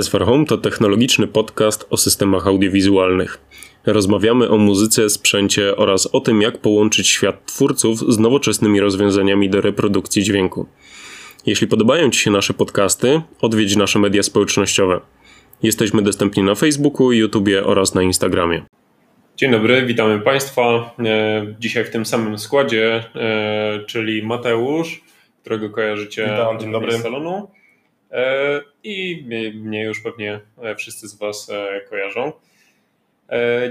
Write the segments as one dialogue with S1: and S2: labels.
S1: SFR Home to technologiczny podcast o systemach audiowizualnych. Rozmawiamy o muzyce, sprzęcie oraz o tym, jak połączyć świat twórców z nowoczesnymi rozwiązaniami do reprodukcji dźwięku. Jeśli podobają Ci się nasze podcasty, odwiedź nasze media społecznościowe. Jesteśmy dostępni na Facebooku, YouTubie oraz na Instagramie. Dzień dobry, witamy Państwa. E, dzisiaj w tym samym składzie, e, czyli Mateusz, którego kojarzycie
S2: Witam, dzień dobry.
S1: z salonu i mnie już pewnie e, wszyscy z Was e, kojarzą.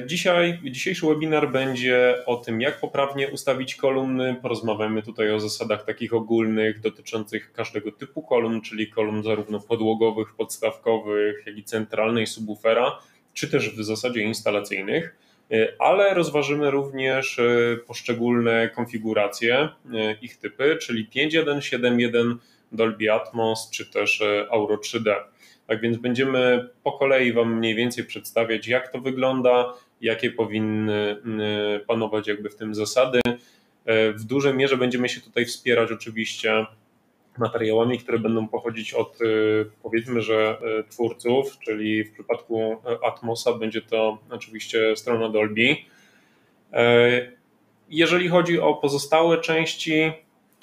S1: Dzisiaj, dzisiejszy webinar będzie o tym, jak poprawnie ustawić kolumny. Porozmawiamy tutaj o zasadach takich ogólnych dotyczących każdego typu kolumn, czyli kolumn zarówno podłogowych, podstawkowych, jak i centralnej subwoofera, czy też w zasadzie instalacyjnych. Ale rozważymy również poszczególne konfiguracje, ich typy, czyli 5.1, 7.1, Dolby Atmos czy też e, Auro 3D. Tak więc będziemy po kolei Wam mniej więcej przedstawiać, jak to wygląda, jakie powinny panować jakby w tym zasady. E, w dużej mierze będziemy się tutaj wspierać oczywiście materiałami, które będą pochodzić od e, powiedzmy, że twórców, czyli w przypadku Atmosa będzie to oczywiście strona Dolby. Jeżeli chodzi o pozostałe części,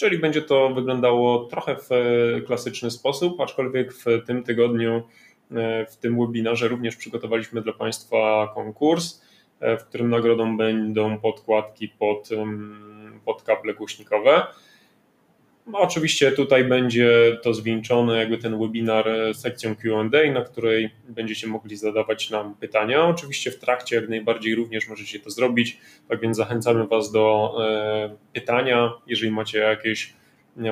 S1: czyli będzie to wyglądało trochę w klasyczny sposób, aczkolwiek w tym tygodniu, e, w tym webinarze również przygotowaliśmy dla Państwa konkurs, e, w którym nagrodą będą podkładki pod, pod kable głośnikowe. No, oczywiście tutaj będzie to zwieńczone, jakby ten webinar e, sekcją QA, na której będziecie mogli zadawać nam pytania. Oczywiście w trakcie jak najbardziej również możecie to zrobić, tak więc zachęcamy Was do e, pytania, jeżeli macie jakieś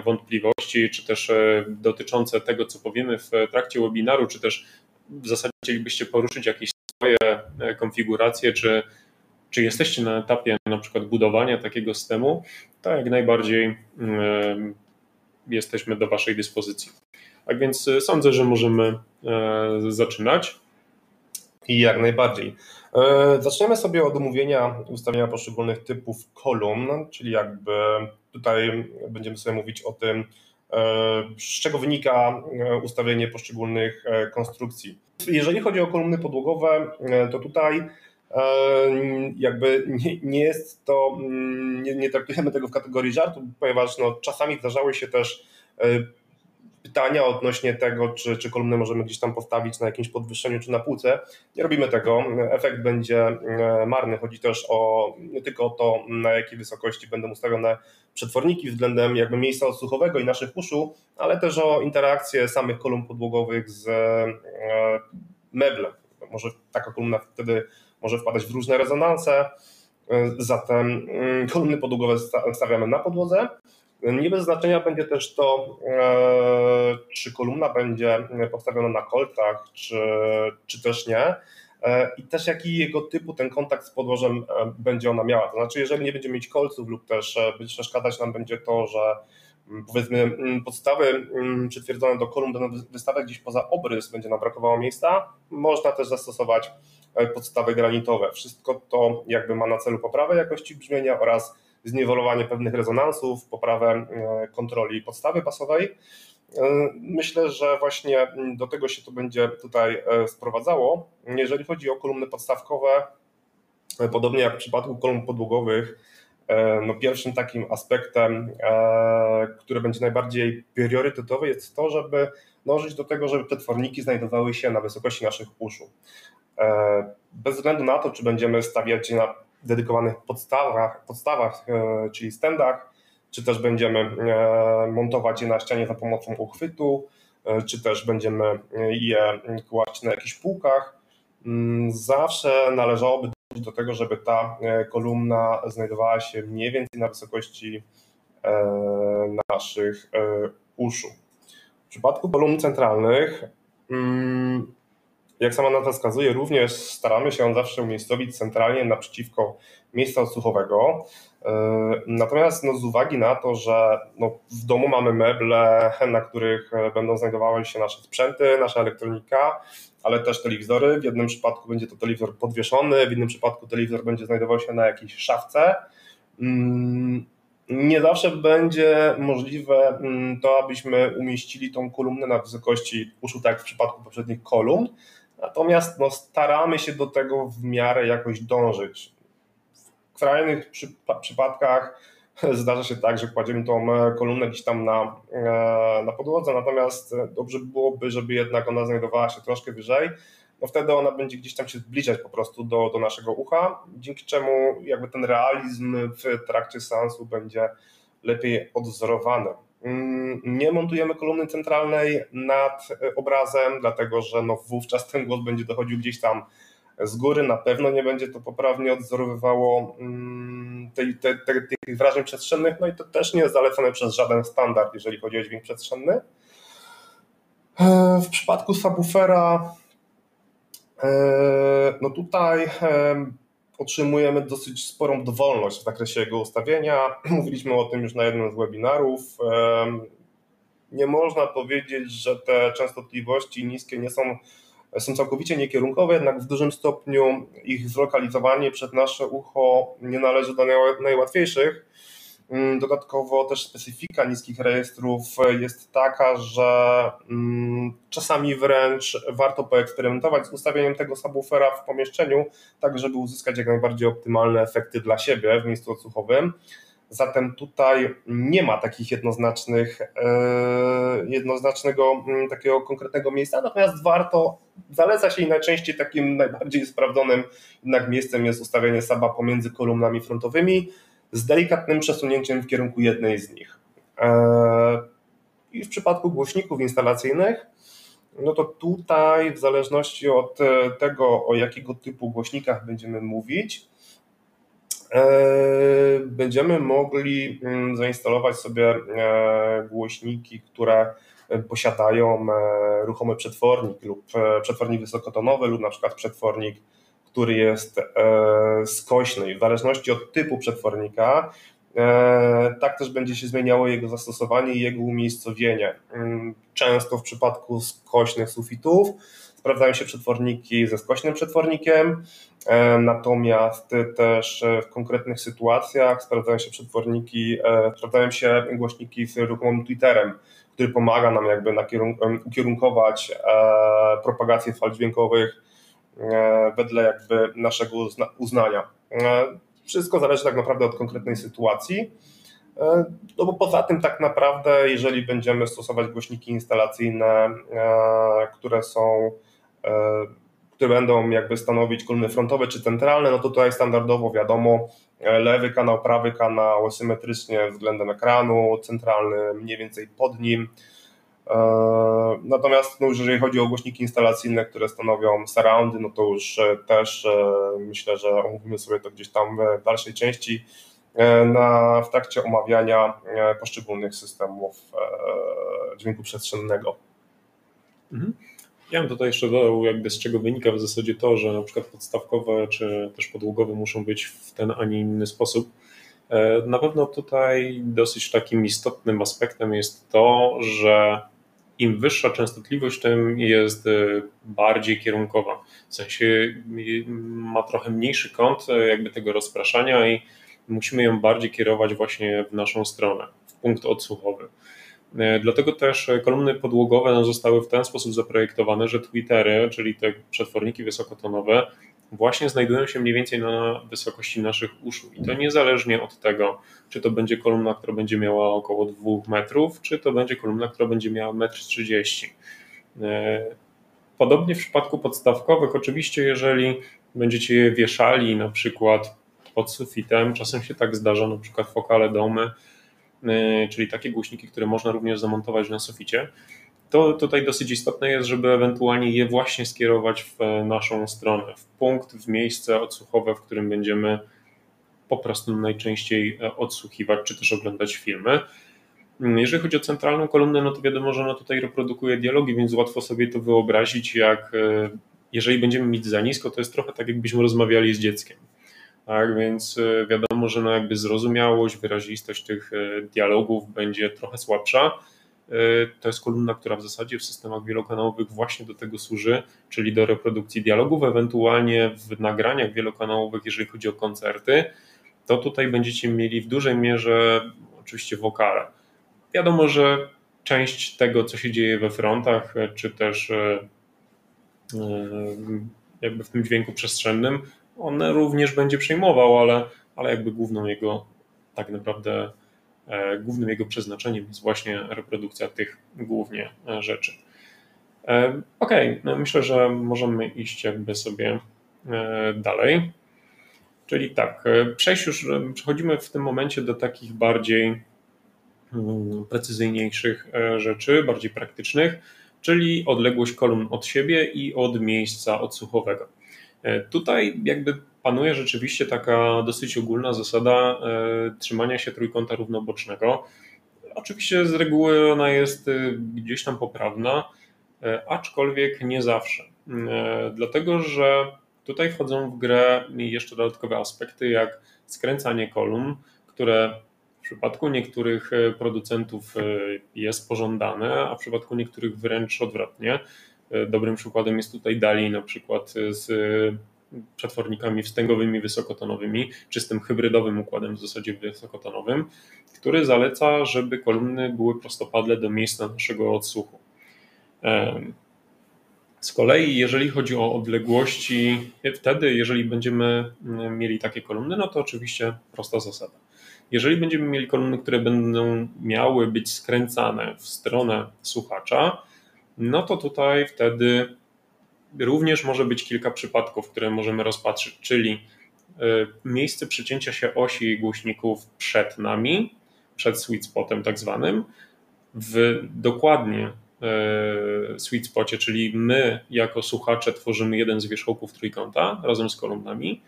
S1: wątpliwości, czy też e, dotyczące tego, co powiemy w trakcie webinaru, czy też w zasadzie chcielibyście poruszyć jakieś swoje konfiguracje, czy, czy jesteście na etapie na przykład budowania takiego systemu, to jak najbardziej jesteśmy do Waszej dyspozycji. Tak więc e, sądzę, że możemy e, zaczynać.
S2: I jak najbardziej. E, zaczniemy sobie od omówienia ustawienia poszczególnych typów kolumn, czyli jakby tutaj będziemy sobie mówić o tym, z czego wynika ustawienie poszczególnych konstrukcji. Jeżeli chodzi o kolumny podłogowe, to tutaj jakby nie, nie jest to, mm, nie, nie, traktujemy tego w kategorii żartu, ponieważ no, czasami zdarzały się też e, pytania odnośnie tego, czy, czy kolumnę możemy gdzieś tam postawić na jakimś podwyższeniu czy na półce. Nie robimy tego. Efekt będzie e, marny. Chodzi też o nie tylko o to, na jakiej wysokości będą ustawione przetworniki względem jakby miejsca odsłuchowego i naszych uszu, ale też o interakcję samych kolumn podłogowych z e, meblem. Może taka kolumna wtedy może wpadać w różne rezonanse. Zatem mm, kolumny podłogowe stawiamy na podłodze. Nie bez znaczenia będzie też to, e, czy kolumna będzie postawiona na kolcach, czy, czy też nie. E, I też jaki jego typu ten kontakt z podłożem e, będzie ona miała. To znaczy, jeżeli nie będziemy mieć kolców lub też przeszkadzać nam będzie to, że mm, powiedzmy mm, podstawy przytwierdzone do kolumn będą wystawiać gdzieś poza obrys, będzie nam brakowało miejsca, można też zastosować E, podstawy granitowe. Wszystko to jakby ma na celu poprawę jakości brzmienia oraz zniwelowanie pewnych rezonansów, poprawę e, kontroli podstawy basowej. E, myślę, że właśnie do tego się to będzie tutaj sprowadzało. Jeżeli chodzi o kolumny podstawkowe, podobnie jak w przypadku kolumn podłogowych, no pierwszym takim aspektem, który będzie najbardziej priorytetowy, jest to, żeby dążyć do tego, żeby te tworniki znajdowały się na wysokości naszych uszu. E, bez względu na to, czy będziemy stawiać na dedykowanych podstawach, podstawach e, czyli standach, czy też będziemy e, montować je na ścianie za pomocą uchwytu, czy też będziemy je kłaść na jakichś półkach, mm, zawsze należałoby dążyć do tego, żeby ta kolumna znajdowała się mniej więcej na wysokości naszych uszu. W przypadku kolumn centralnych mm, jak sama nazwa wskazuje, również staramy się zawsze umiejscowić centralnie naprzeciwko miejsca odsłuchowego. E, natomiast no, z uwagi na to, że no, w domu mamy meble, na których e, będą znajdowały się nasze sprzęty, nasza elektronika, ale też telewizory. W jednym przypadku będzie to telewizor podwieszony, w innym przypadku telewizor będzie znajdował się na jakiejś szafce. Mm, nie zawsze będzie możliwe mm, to, abyśmy umieścili tą kolumnę na wysokości uszu, tak jak w przypadku poprzednich kolumn. Natomiast no, staramy się do tego w miarę jakoś dążyć. W krajnych przypadkach zdarza się tak, że kładziemy tą e, kolumnę gdzieś tam na, e, na podłodze, natomiast dobrze byłoby, żeby jednak ona znajdowała się troszkę wyżej, no wtedy ona będzie gdzieś tam się zbliżać po prostu do, do naszego ucha, dzięki czemu jakby ten realizm w trakcie seansu będzie lepiej odwzorowany. Mm, nie montujemy kolumny centralnej nad obrazem, dlatego że no wówczas ten głos będzie dochodził gdzieś tam z góry, na pewno nie będzie to poprawnie odwzorowywało mm, tych wrażeń przestrzennych, no i to też nie jest zalecane przez żaden standard, jeżeli chodzi o dźwięk przestrzenny. E, w przypadku subwoofera E, no tutaj otrzymujemy dosyć sporą dowolność w zakresie jego ustawienia. Mówiliśmy o tym już na jednym z webinarów. Nie można powiedzieć, że te częstotliwości niskie nie są, są całkowicie niekierunkowe, jednak w dużym stopniu ich zlokalizowanie przed nasze ucho nie należy do najłatwiejszych. Mm, dodatkowo też specyfika niskich rejestrów jest taka, że mm, czasami wręcz warto poeksperymentować z ustawieniem tego subwoofera w pomieszczeniu, tak żeby uzyskać jak najbardziej optymalne efekty dla siebie w miejscu odsłuchowym. Zatem tutaj nie ma takich jednoznacznych, e, jednoznacznego mm, takiego konkretnego miejsca, natomiast warto, zaleca się i najczęściej takim najbardziej sprawdzonym jednak miejscem jest ustawienie saba pomiędzy kolumnami frontowymi, z delikatnym przesunięciem w kierunku jednej z nich. E, I w przypadku głośników instalacyjnych, no to tutaj w zależności od e, tego, o jakiego typu głośnikach będziemy mówić, e, będziemy mogli mm, zainstalować sobie głośniki, które posiadają ruchomy przetwornik lub przetwornik wysokotonowy lub na przykład przetwornik który jest e, skośny i w zależności od typu przetwornika, e, tak też będzie się zmieniało jego zastosowanie i jego umiejscowienie. Mm, często w przypadku skośnych sufitów sprawdzają się przetworniki ze skośnym przetwornikiem, e, natomiast też w konkretnych sytuacjach sprawdzają się przetworniki, sprawdzają się głośniki z ruchomym Twitterem, który pomaga nam jakby ukierunkować propagację fal dźwiękowych wedle jakby naszego uznania. E, wszystko zależy tak naprawdę od konkretnej sytuacji. E, no bo poza tym tak naprawdę, jeżeli będziemy stosować głośniki instalacyjne, które są, które będą jakby stanowić kolumny frontowe czy centralne, no to tutaj standardowo wiadomo, lewy kanał, prawy kanał symetrycznie względem ekranu, centralny mniej więcej pod nim, E, natomiast no już jeżeli chodzi o głośniki instalacyjne, które stanowią surroundy, no to już e, też e, myślę, że omówimy sobie to gdzieś tam w dalszej części na, w trakcie omawiania poszczególnych systemów dźwięku przestrzennego.
S1: Mhm. Ja bym tutaj jeszcze dodał, jakby z czego wynika w zasadzie to, że na przykład podstawkowe czy też podłogowe muszą być w ten, a nie inny sposób. Na pewno tutaj dosyć takim istotnym aspektem jest to, że im wyższa częstotliwość, tym jest e, bardziej kierunkowa. W sensie ma trochę mniejszy kąt e, jakby tego rozpraszania i musimy ją bardziej kierować właśnie w naszą stronę, w punkt odsłuchowy. E, dlatego też kolumny podłogowe zostały w ten sposób zaprojektowane, że Twittery, czyli te przetworniki wysokotonowe, właśnie znajdują się mniej więcej na wysokości naszych uszu. I to niezależnie od tego, czy to będzie kolumna, która będzie miała około 2 metrów, czy to będzie kolumna, która będzie miała 1,30 m. E, podobnie w przypadku podstawkowych, oczywiście, jeżeli będziecie je wieszali na przykład pod sufitem, czasem się tak zdarza, na przykład fokale domy, e, czyli takie głośniki, które można również zamontować na suficie, to tutaj dosyć istotne jest, żeby ewentualnie je właśnie skierować w naszą stronę, w punkt, w miejsce odsłuchowe, w którym będziemy po prostu najczęściej e, odsłuchiwać czy też oglądać filmy. Mm, jeżeli chodzi o centralną kolumnę, no to wiadomo, że ona tutaj reprodukuje dialogi, więc łatwo sobie to wyobrazić, jak e, jeżeli będziemy mieć za nisko, to jest trochę tak, jakbyśmy rozmawiali z dzieckiem. Tak, więc e, wiadomo, że no jakby zrozumiałość, wyrazistość tych dialogów będzie trochę słabsza to jest kolumna, która w zasadzie w systemach wielokanałowych właśnie do tego służy, czyli do reprodukcji dialogów, ewentualnie w nagraniach wielokanałowych, jeżeli chodzi o koncerty, to tutaj będziecie mieli w dużej mierze oczywiście wokale. Wiadomo, że część tego, co się dzieje we frontach, czy też jakby w tym dźwięku przestrzennym, on również będzie przejmował, ale, ale jakby główną jego tak naprawdę e, głównym jego przeznaczeniem jest właśnie reprodukcja tych głównie e, rzeczy. E, okej, okay, no myślę, że możemy iść jakby sobie dalej. Czyli tak, przejść już, przechodzimy w tym momencie do takich bardziej mm, precyzyjniejszych rzeczy, bardziej praktycznych, czyli odległość kolumn od siebie i od miejsca odsłuchowego. Tutaj jakby panuje rzeczywiście taka dosyć ogólna zasada e, trzymania się trójkąta równobocznego. Oczywiście z reguły ona jest e, gdzieś tam poprawna, e, aczkolwiek nie zawsze. Dlatego, że tutaj wchodzą w grę jeszcze dodatkowe aspekty, jak skręcanie kolumn, które w przypadku niektórych producentów jest pożądane, a w przypadku niektórych wręcz odwrotnie. Dobrym przykładem jest tutaj Dali, na przykład z przetwornikami wstęgowymi wysokotonowymi, czy z tym hybrydowym układem w zasadzie wysokotonowym, który zaleca, żeby kolumny były prostopadle do miejsca naszego odsłuchu. Z kolei, jeżeli chodzi o odległości, wtedy, jeżeli będziemy mm, mieli takie kolumny, no to oczywiście prosta zasada. Jeżeli będziemy mieli kolumny, które będą miały być skręcane w stronę słuchacza, no to tutaj wtedy Również może być kilka przypadków, które możemy rozpatrzyć, czyli e, miejsce przecięcia się osi głośników przed nami, przed sweet spotem tak zwanym, w dokładnie e, sweet spocie, czyli my jako słuchacze tworzymy jeden z wierzchołków trójkąta razem z kolumnami,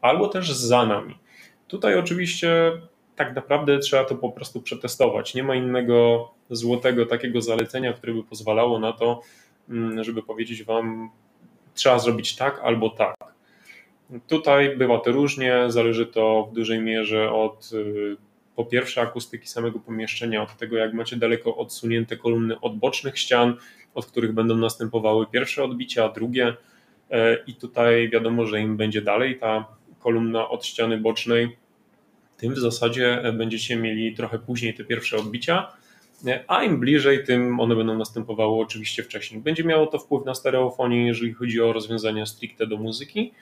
S1: albo też za nami. Tutaj oczywiście tak naprawdę trzeba to po prostu przetestować. Nie ma innego złotego takiego zalecenia, które by pozwalało na to, mm, żeby powiedzieć Wam, trzeba zrobić tak albo tak. Tutaj bywa to różnie, zależy to w dużej mierze od y, po pierwsze akustyki samego pomieszczenia, od tego jak macie daleko odsunięte kolumny od bocznych ścian, od których będą następowały pierwsze odbicia, drugie e, i tutaj wiadomo, że im będzie dalej ta kolumna od ściany bocznej, tym w zasadzie będziecie mieli trochę później te pierwsze odbicia, a im bliżej, tym one będą następowały oczywiście wcześniej. Będzie miało to wpływ na stereofonię, jeżeli chodzi o rozwiązania stricte do muzyki,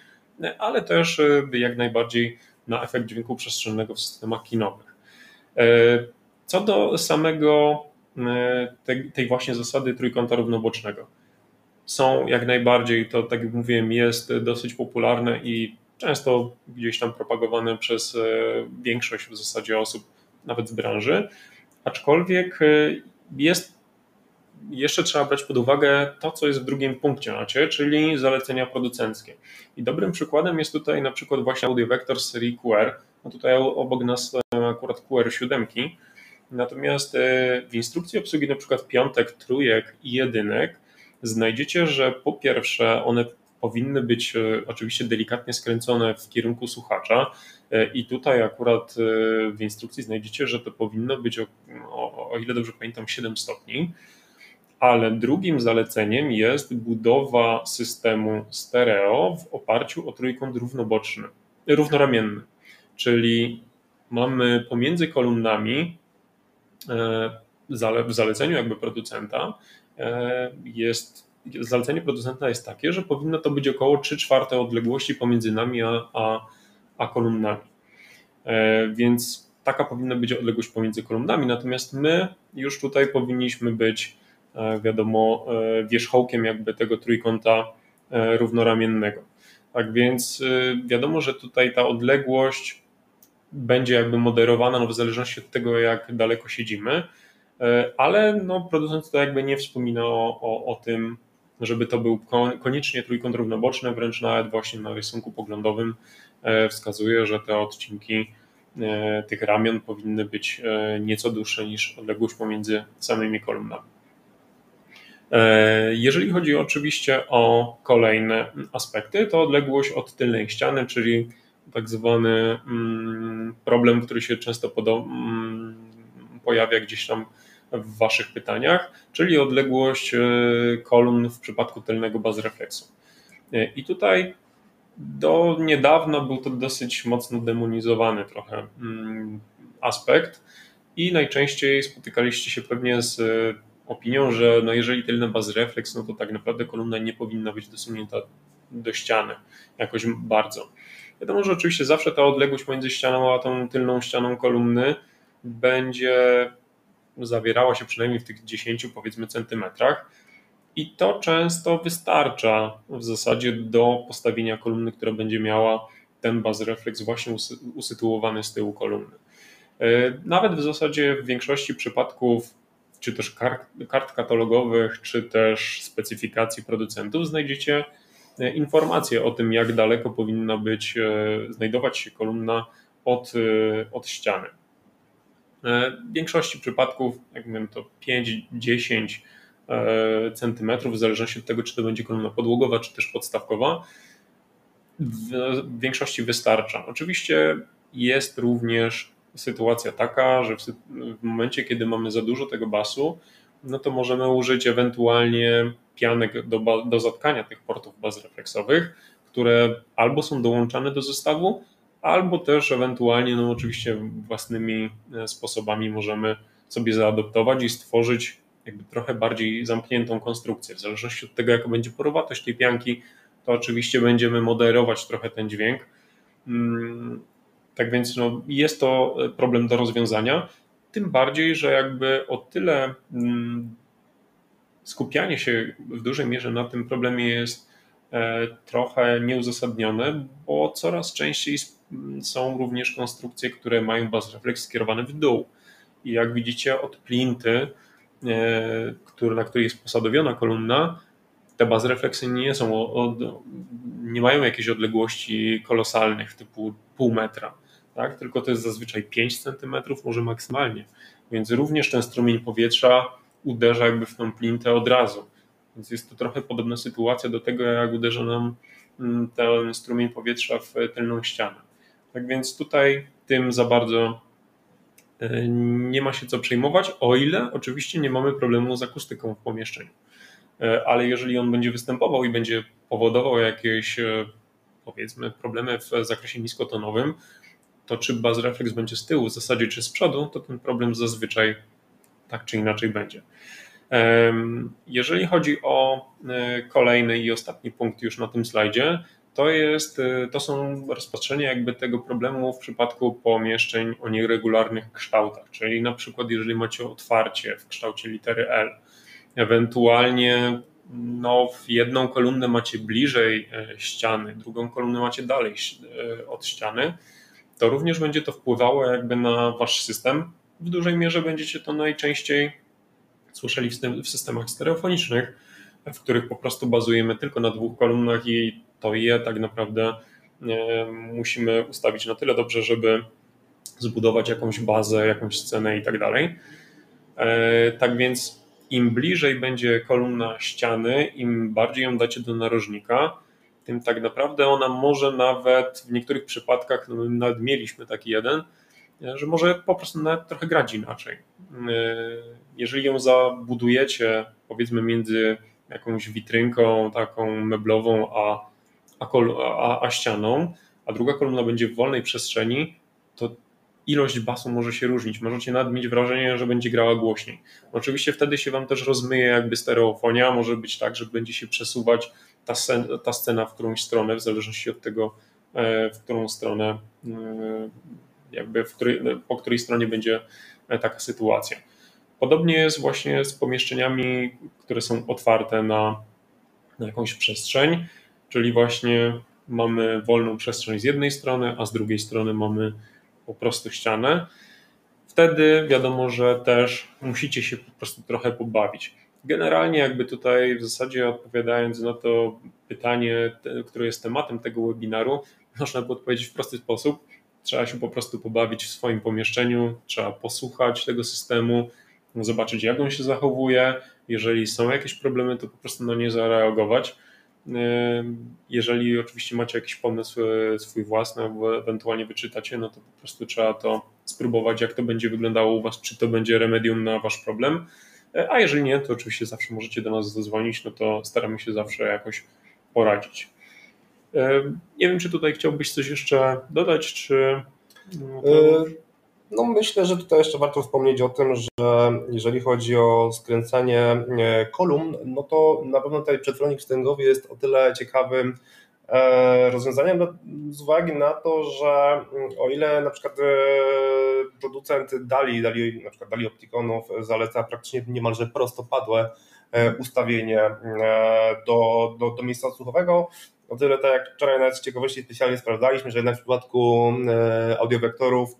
S1: ale też e, jak najbardziej na efekt dźwięku przestrzennego w systemach kinowych. E, co do samego e, tej właśnie zasady trójkąta równobocznego. Są jak najbardziej, to tak jak mówiłem, jest dosyć popularne i często gdzieś tam propagowane przez większość w zasadzie osób, nawet z branży. Aczkolwiek y, jest jeszcze trzeba brać pod uwagę to, co jest w drugim punkcie macie, czyli zalecenia producenckie. I dobrym przykładem jest tutaj na przykład właśnie Audio Vector serii QR. No tutaj obok nas akurat QR7. Natomiast y, w instrukcji obsługi na przykład piątek, trójek i jedynek znajdziecie, że po pierwsze one powinny być e, oczywiście delikatnie skręcone w kierunku słuchacza. E, I tutaj akurat e, w instrukcji znajdziecie, że to powinno być, o, o, ile dobrze pamiętam, 7 stopni. Ale drugim zaleceniem jest budowa systemu stereo w oparciu o trójkąt równoboczny, równoramienny. Czyli mamy pomiędzy kolumnami w zaleceniu jakby producenta jest zalecenie producenta jest takie, że powinno to być około 3 czwarte odległości pomiędzy nami a, a, a kolumnami. E, więc taka powinna być odległość pomiędzy kolumnami, natomiast my już tutaj powinniśmy być, e, wiadomo, e, wierzchołkiem jakby tego trójkąta równoramiennego. Tak więc wiadomo, że tutaj ta odległość będzie jakby moderowana no w zależności od tego, jak daleko siedzimy, ale no, producent to jakby nie wspomina o, o, o tym, żeby to był koniecznie trójkąt równoboczny, wręcz nawet właśnie na rysunku poglądowym e, wskazuje, że te odcinki e, tych ramion powinny być e, nieco dłuższe niż odległość pomiędzy samymi kolumnami. Jeżeli chodzi oczywiście o kolejne aspekty, to odległość od tylnej ściany, czyli tak zwany mm, problem, który się często mm, pojawia gdzieś tam w Waszych pytaniach, czyli odległość e, kolumn w przypadku tylnego bazrefleksu. E, I tutaj do niedawna był to dosyć mocno demonizowany trochę mm, aspekt i najczęściej spotykaliście się pewnie z opinią, że no jeżeli tylna baz refleks, no to tak naprawdę kolumna nie powinna być dosunięta do ściany jakoś bardzo. Wiadomo, że oczywiście zawsze ta odległość między ścianą a tą tylną ścianą kolumny będzie zawierała się przynajmniej w tych 10 powiedzmy centymetrach i to często wystarcza w zasadzie do postawienia kolumny, która będzie miała ten baz refleks właśnie usytuowany z tyłu kolumny. E, nawet w zasadzie w większości przypadków czy też kart, kart katalogowych, czy też specyfikacji producentów znajdziecie e, informacje o tym, jak daleko powinna być, e, znajdować się kolumna od, od ściany. W większości przypadków, jak wiem, to 5-10 centymetrów, w zależności od tego, czy to będzie kolumna podłogowa, czy też podstawkowa, w większości wystarcza. Oczywiście jest również sytuacja taka, że w, momencie, kiedy mamy za dużo tego basu, no to możemy użyć ewentualnie pianek do, do zatkania tych portów bazrefleksowych, które albo są dołączane do zestawu, albo też ewentualnie, no oczywiście własnymi e, sposobami możemy sobie zaadoptować i stworzyć jakby trochę bardziej zamkniętą konstrukcję. W zależności od tego, jaka będzie porowatość tej pianki, to oczywiście będziemy moderować trochę ten dźwięk. Mm, tak więc no, jest to e, problem do rozwiązania. Tym bardziej, że jakby o tyle mm, skupianie się w dużej mierze na tym problemie jest trochę nieuzasadnione, bo coraz częściej są również konstrukcje, które mają baz refleks skierowany w dół. I jak widzicie od plinty, e, na której jest posadowiona kolumna, te bazy refleksy nie są, od, nie mają jakiejś odległości kolosalnych typu pół metra tak? tylko to jest zazwyczaj 5 cm, może maksymalnie. Więc również ten strumień powietrza uderza jakby w tą plintę od razu. Więc jest to trochę podobna sytuacja do tego, jak uderza nam mm, ten strumień powietrza w tylną ścianę. Tak więc tutaj tym za bardzo e, nie ma się co przejmować, o ile oczywiście nie mamy problemu z akustyką w pomieszczeniu. E, ale jeżeli on będzie występował i będzie powodował jakieś e, powiedzmy problemy w zakresie niskotonowym, to czy baz refleks będzie z tyłu w zasadzie, czy z przodu, to ten problem zazwyczaj tak czy inaczej będzie. Jeżeli chodzi o e, kolejny i ostatni punkt już na tym slajdzie, to, jest, e, to są rozpatrzenia jakby tego problemu w przypadku pomieszczeń o nieregularnych kształtach, czyli na przykład jeżeli macie otwarcie w kształcie litery L, ewentualnie no, w jedną kolumnę macie bliżej e, ściany, drugą kolumnę macie dalej od ściany, to również będzie to wpływało jakby na wasz system. W dużej mierze będziecie to najczęściej słyszeli w systemach stereofonicznych, w których po prostu bazujemy tylko na dwóch kolumnach i to je tak naprawdę e, musimy ustawić na tyle dobrze, żeby zbudować jakąś bazę, jakąś scenę i tak dalej. E, tak więc im bliżej będzie kolumna ściany, im bardziej ją dacie do narożnika, tym tak naprawdę ona może nawet w niektórych przypadkach, no nawet mieliśmy taki jeden, że może po prostu nawet trochę grać inaczej. Jeżeli ją zabudujecie, powiedzmy, między jakąś witrynką taką meblową a, a, a, a ścianą, a druga kolumna będzie w wolnej przestrzeni, to ilość basu może się różnić. Możecie nawet mieć wrażenie, że będzie grała głośniej. Oczywiście wtedy się wam też rozmyje jakby stereofonia. Może być tak, że będzie się przesuwać ta, scena, ta scena w którąś stronę, w zależności od tego, e, w którą stronę, e, jakby której, po której stronie będzie e, taka sytuacja. Podobnie jest właśnie z pomieszczeniami, które są otwarte na, na jakąś przestrzeń, czyli właśnie mamy wolną przestrzeń z jednej strony, a z drugiej strony mamy po prostu ścianę. Wtedy wiadomo, że też musicie się po prostu trochę pobawić. Generalnie, jakby tutaj w zasadzie odpowiadając na to pytanie, które jest tematem tego webinaru, można by odpowiedzieć w prosty sposób. Trzeba się po prostu pobawić w swoim pomieszczeniu, trzeba posłuchać tego systemu, zobaczyć, jak on się zachowuje. Jeżeli są jakieś problemy, to po prostu na nie zareagować. Jeżeli oczywiście macie jakiś pomysł e, swój własny, albo ewentualnie wyczytacie, no to po prostu trzeba to spróbować, jak to będzie wyglądało u Was, czy to będzie remedium na Wasz problem a jeżeli nie, to oczywiście zawsze możecie do nas zadzwonić, no to staramy się zawsze jakoś poradzić. Nie wiem, czy tutaj chciałbyś coś jeszcze dodać, czy.
S2: No, no myślę, że tutaj jeszcze warto wspomnieć o tym, że jeżeli chodzi o skręcanie kolumn, no to na pewno tutaj przetwornik wstęgowy jest o tyle ciekawym e, rozwiązaniem no, z uwagi na to, że o ile na przykład e, producent Dali, Dali na przykład Dali Opticonów zaleca praktycznie niemalże prostopadłe e, ustawienie do, do, do miejsca odsłuchowego, o tyle tak jak wczoraj nawet z ciekawości specjalnie sprawdzaliśmy, że jednak w przypadku audiowektorów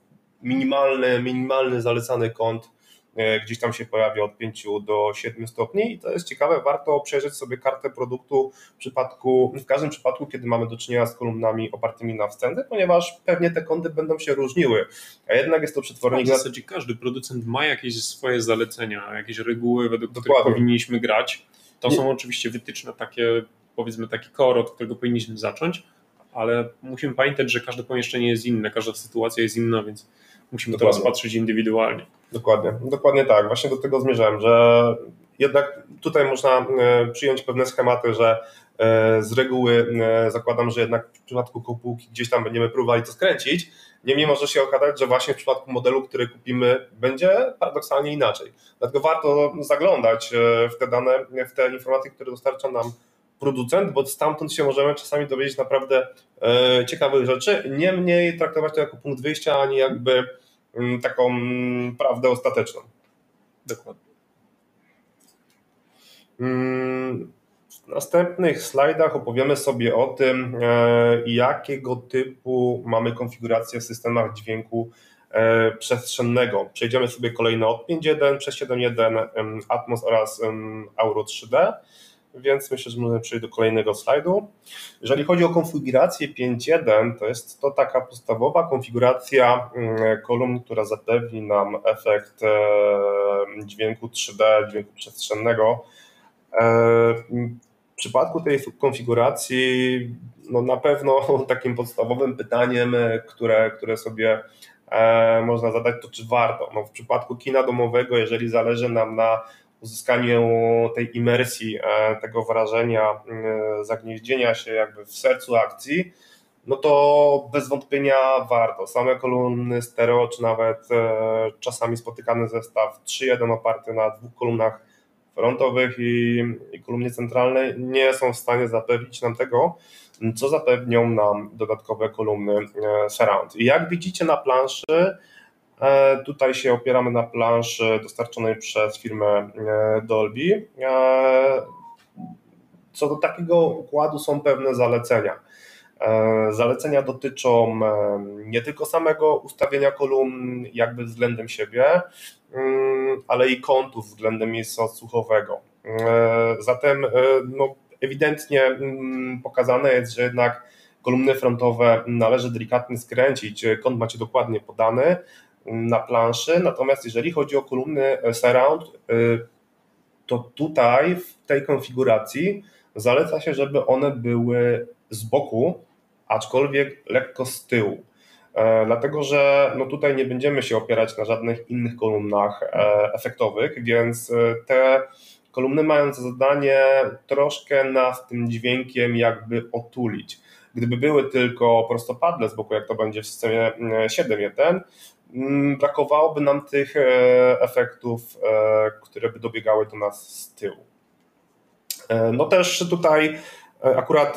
S2: minimalny, minimalny zalecany kąt e, gdzieś tam się pojawia od 5 do 7 stopni i to jest ciekawe, warto przejrzeć sobie kartę produktu w przypadku, w każdym przypadku, kiedy mamy do czynienia z kolumnami opartymi na wstępie, ponieważ pewnie te kąty będą się różniły, a jednak jest to przetwornik...
S1: W zasadzie każdy producent ma jakieś swoje zalecenia, jakieś reguły, według Dokładnie. których powinniśmy grać. To są oczywiście wytyczne takie, powiedzmy taki core, od którego powinniśmy zacząć, ale musimy pamiętać, że każde pomieszczenie jest inne, każda sytuacja jest inna, więc musimy Dokładnie. to rozpatrzyć indywidualnie.
S2: Dokładnie, dokładnie tak. Właśnie do tego zmierzałem, że jednak tutaj można e, przyjąć pewne schematy, że e, z reguły e, zakładam, że jednak w przypadku kopułki gdzieś tam będziemy próbowali to skręcić. Niemniej może się okazać, że właśnie w przypadku modelu, który kupimy, będzie paradoksalnie inaczej. Dlatego warto zaglądać w te dane, w te informacje, które dostarcza nam producent, bo stamtąd się możemy czasami dowiedzieć naprawdę ciekawych rzeczy. Niemniej traktować to jako punkt wyjścia, a nie jakby Mm, taką mm, prawdę ostateczną.
S1: Dokładnie.
S2: Mm, w następnych slajdach opowiemy sobie o tym, e, jakiego typu mamy konfigurację w systemach dźwięku e, przestrzennego. Przejdziemy sobie kolejno od 5.1 przez 7.1 Atmos oraz Auro 3D więc myślę, że możemy przejść do kolejnego slajdu. Jeżeli chodzi o konfigurację 5.1, to jest to taka podstawowa konfiguracja mm, kolumn, która zapewni nam efekt e, dźwięku 3D, dźwięku przestrzennego. E, w przypadku tej konfiguracji, no na pewno takim podstawowym pytaniem, które, które sobie e, można zadać, to czy warto. No w przypadku kina domowego, jeżeli zależy nam na uzyskaniu tej imersji, e, tego wrażenia e, zagnieździenia się jakby w sercu akcji, no to bez wątpienia warto. Same kolumny stereo, czy nawet e, czasami spotykany zestaw 3.1 oparty na dwóch kolumnach frontowych i, i kolumnie centralnej nie są w stanie zapewnić nam tego, co zapewnią nam dodatkowe kolumny surround. I jak widzicie na planszy, tutaj się opieramy na planszy dostarczonej przez firmę e, Dolby. E, co do takiego układu są pewne zalecenia. Zalecenia dotyczą nie tylko samego ustawienia kolumn jakby względem siebie, mm, ale i kątów względem miejsca odsłuchowego. Zatem no, ewidentnie mm, pokazane jest, że jednak kolumny frontowe należy delikatnie skręcić, kąt macie dokładnie podany, na planszy. Natomiast jeżeli chodzi o kolumny surround, y, to tutaj w tej konfiguracji zaleca się, żeby one były z boku, aczkolwiek lekko z tyłu. E, dlatego, że no tutaj nie będziemy się opierać na żadnych innych kolumnach e, efektowych, więc e, te kolumny mają za zadanie troszkę nas tym dźwiękiem jakby otulić. Gdyby były tylko prostopadle z boku, jak to będzie w systemie 7.1, Mm, brakowałoby nam tych e, efektów, e, które by dobiegały do nas z tyłu. E, no też tutaj akurat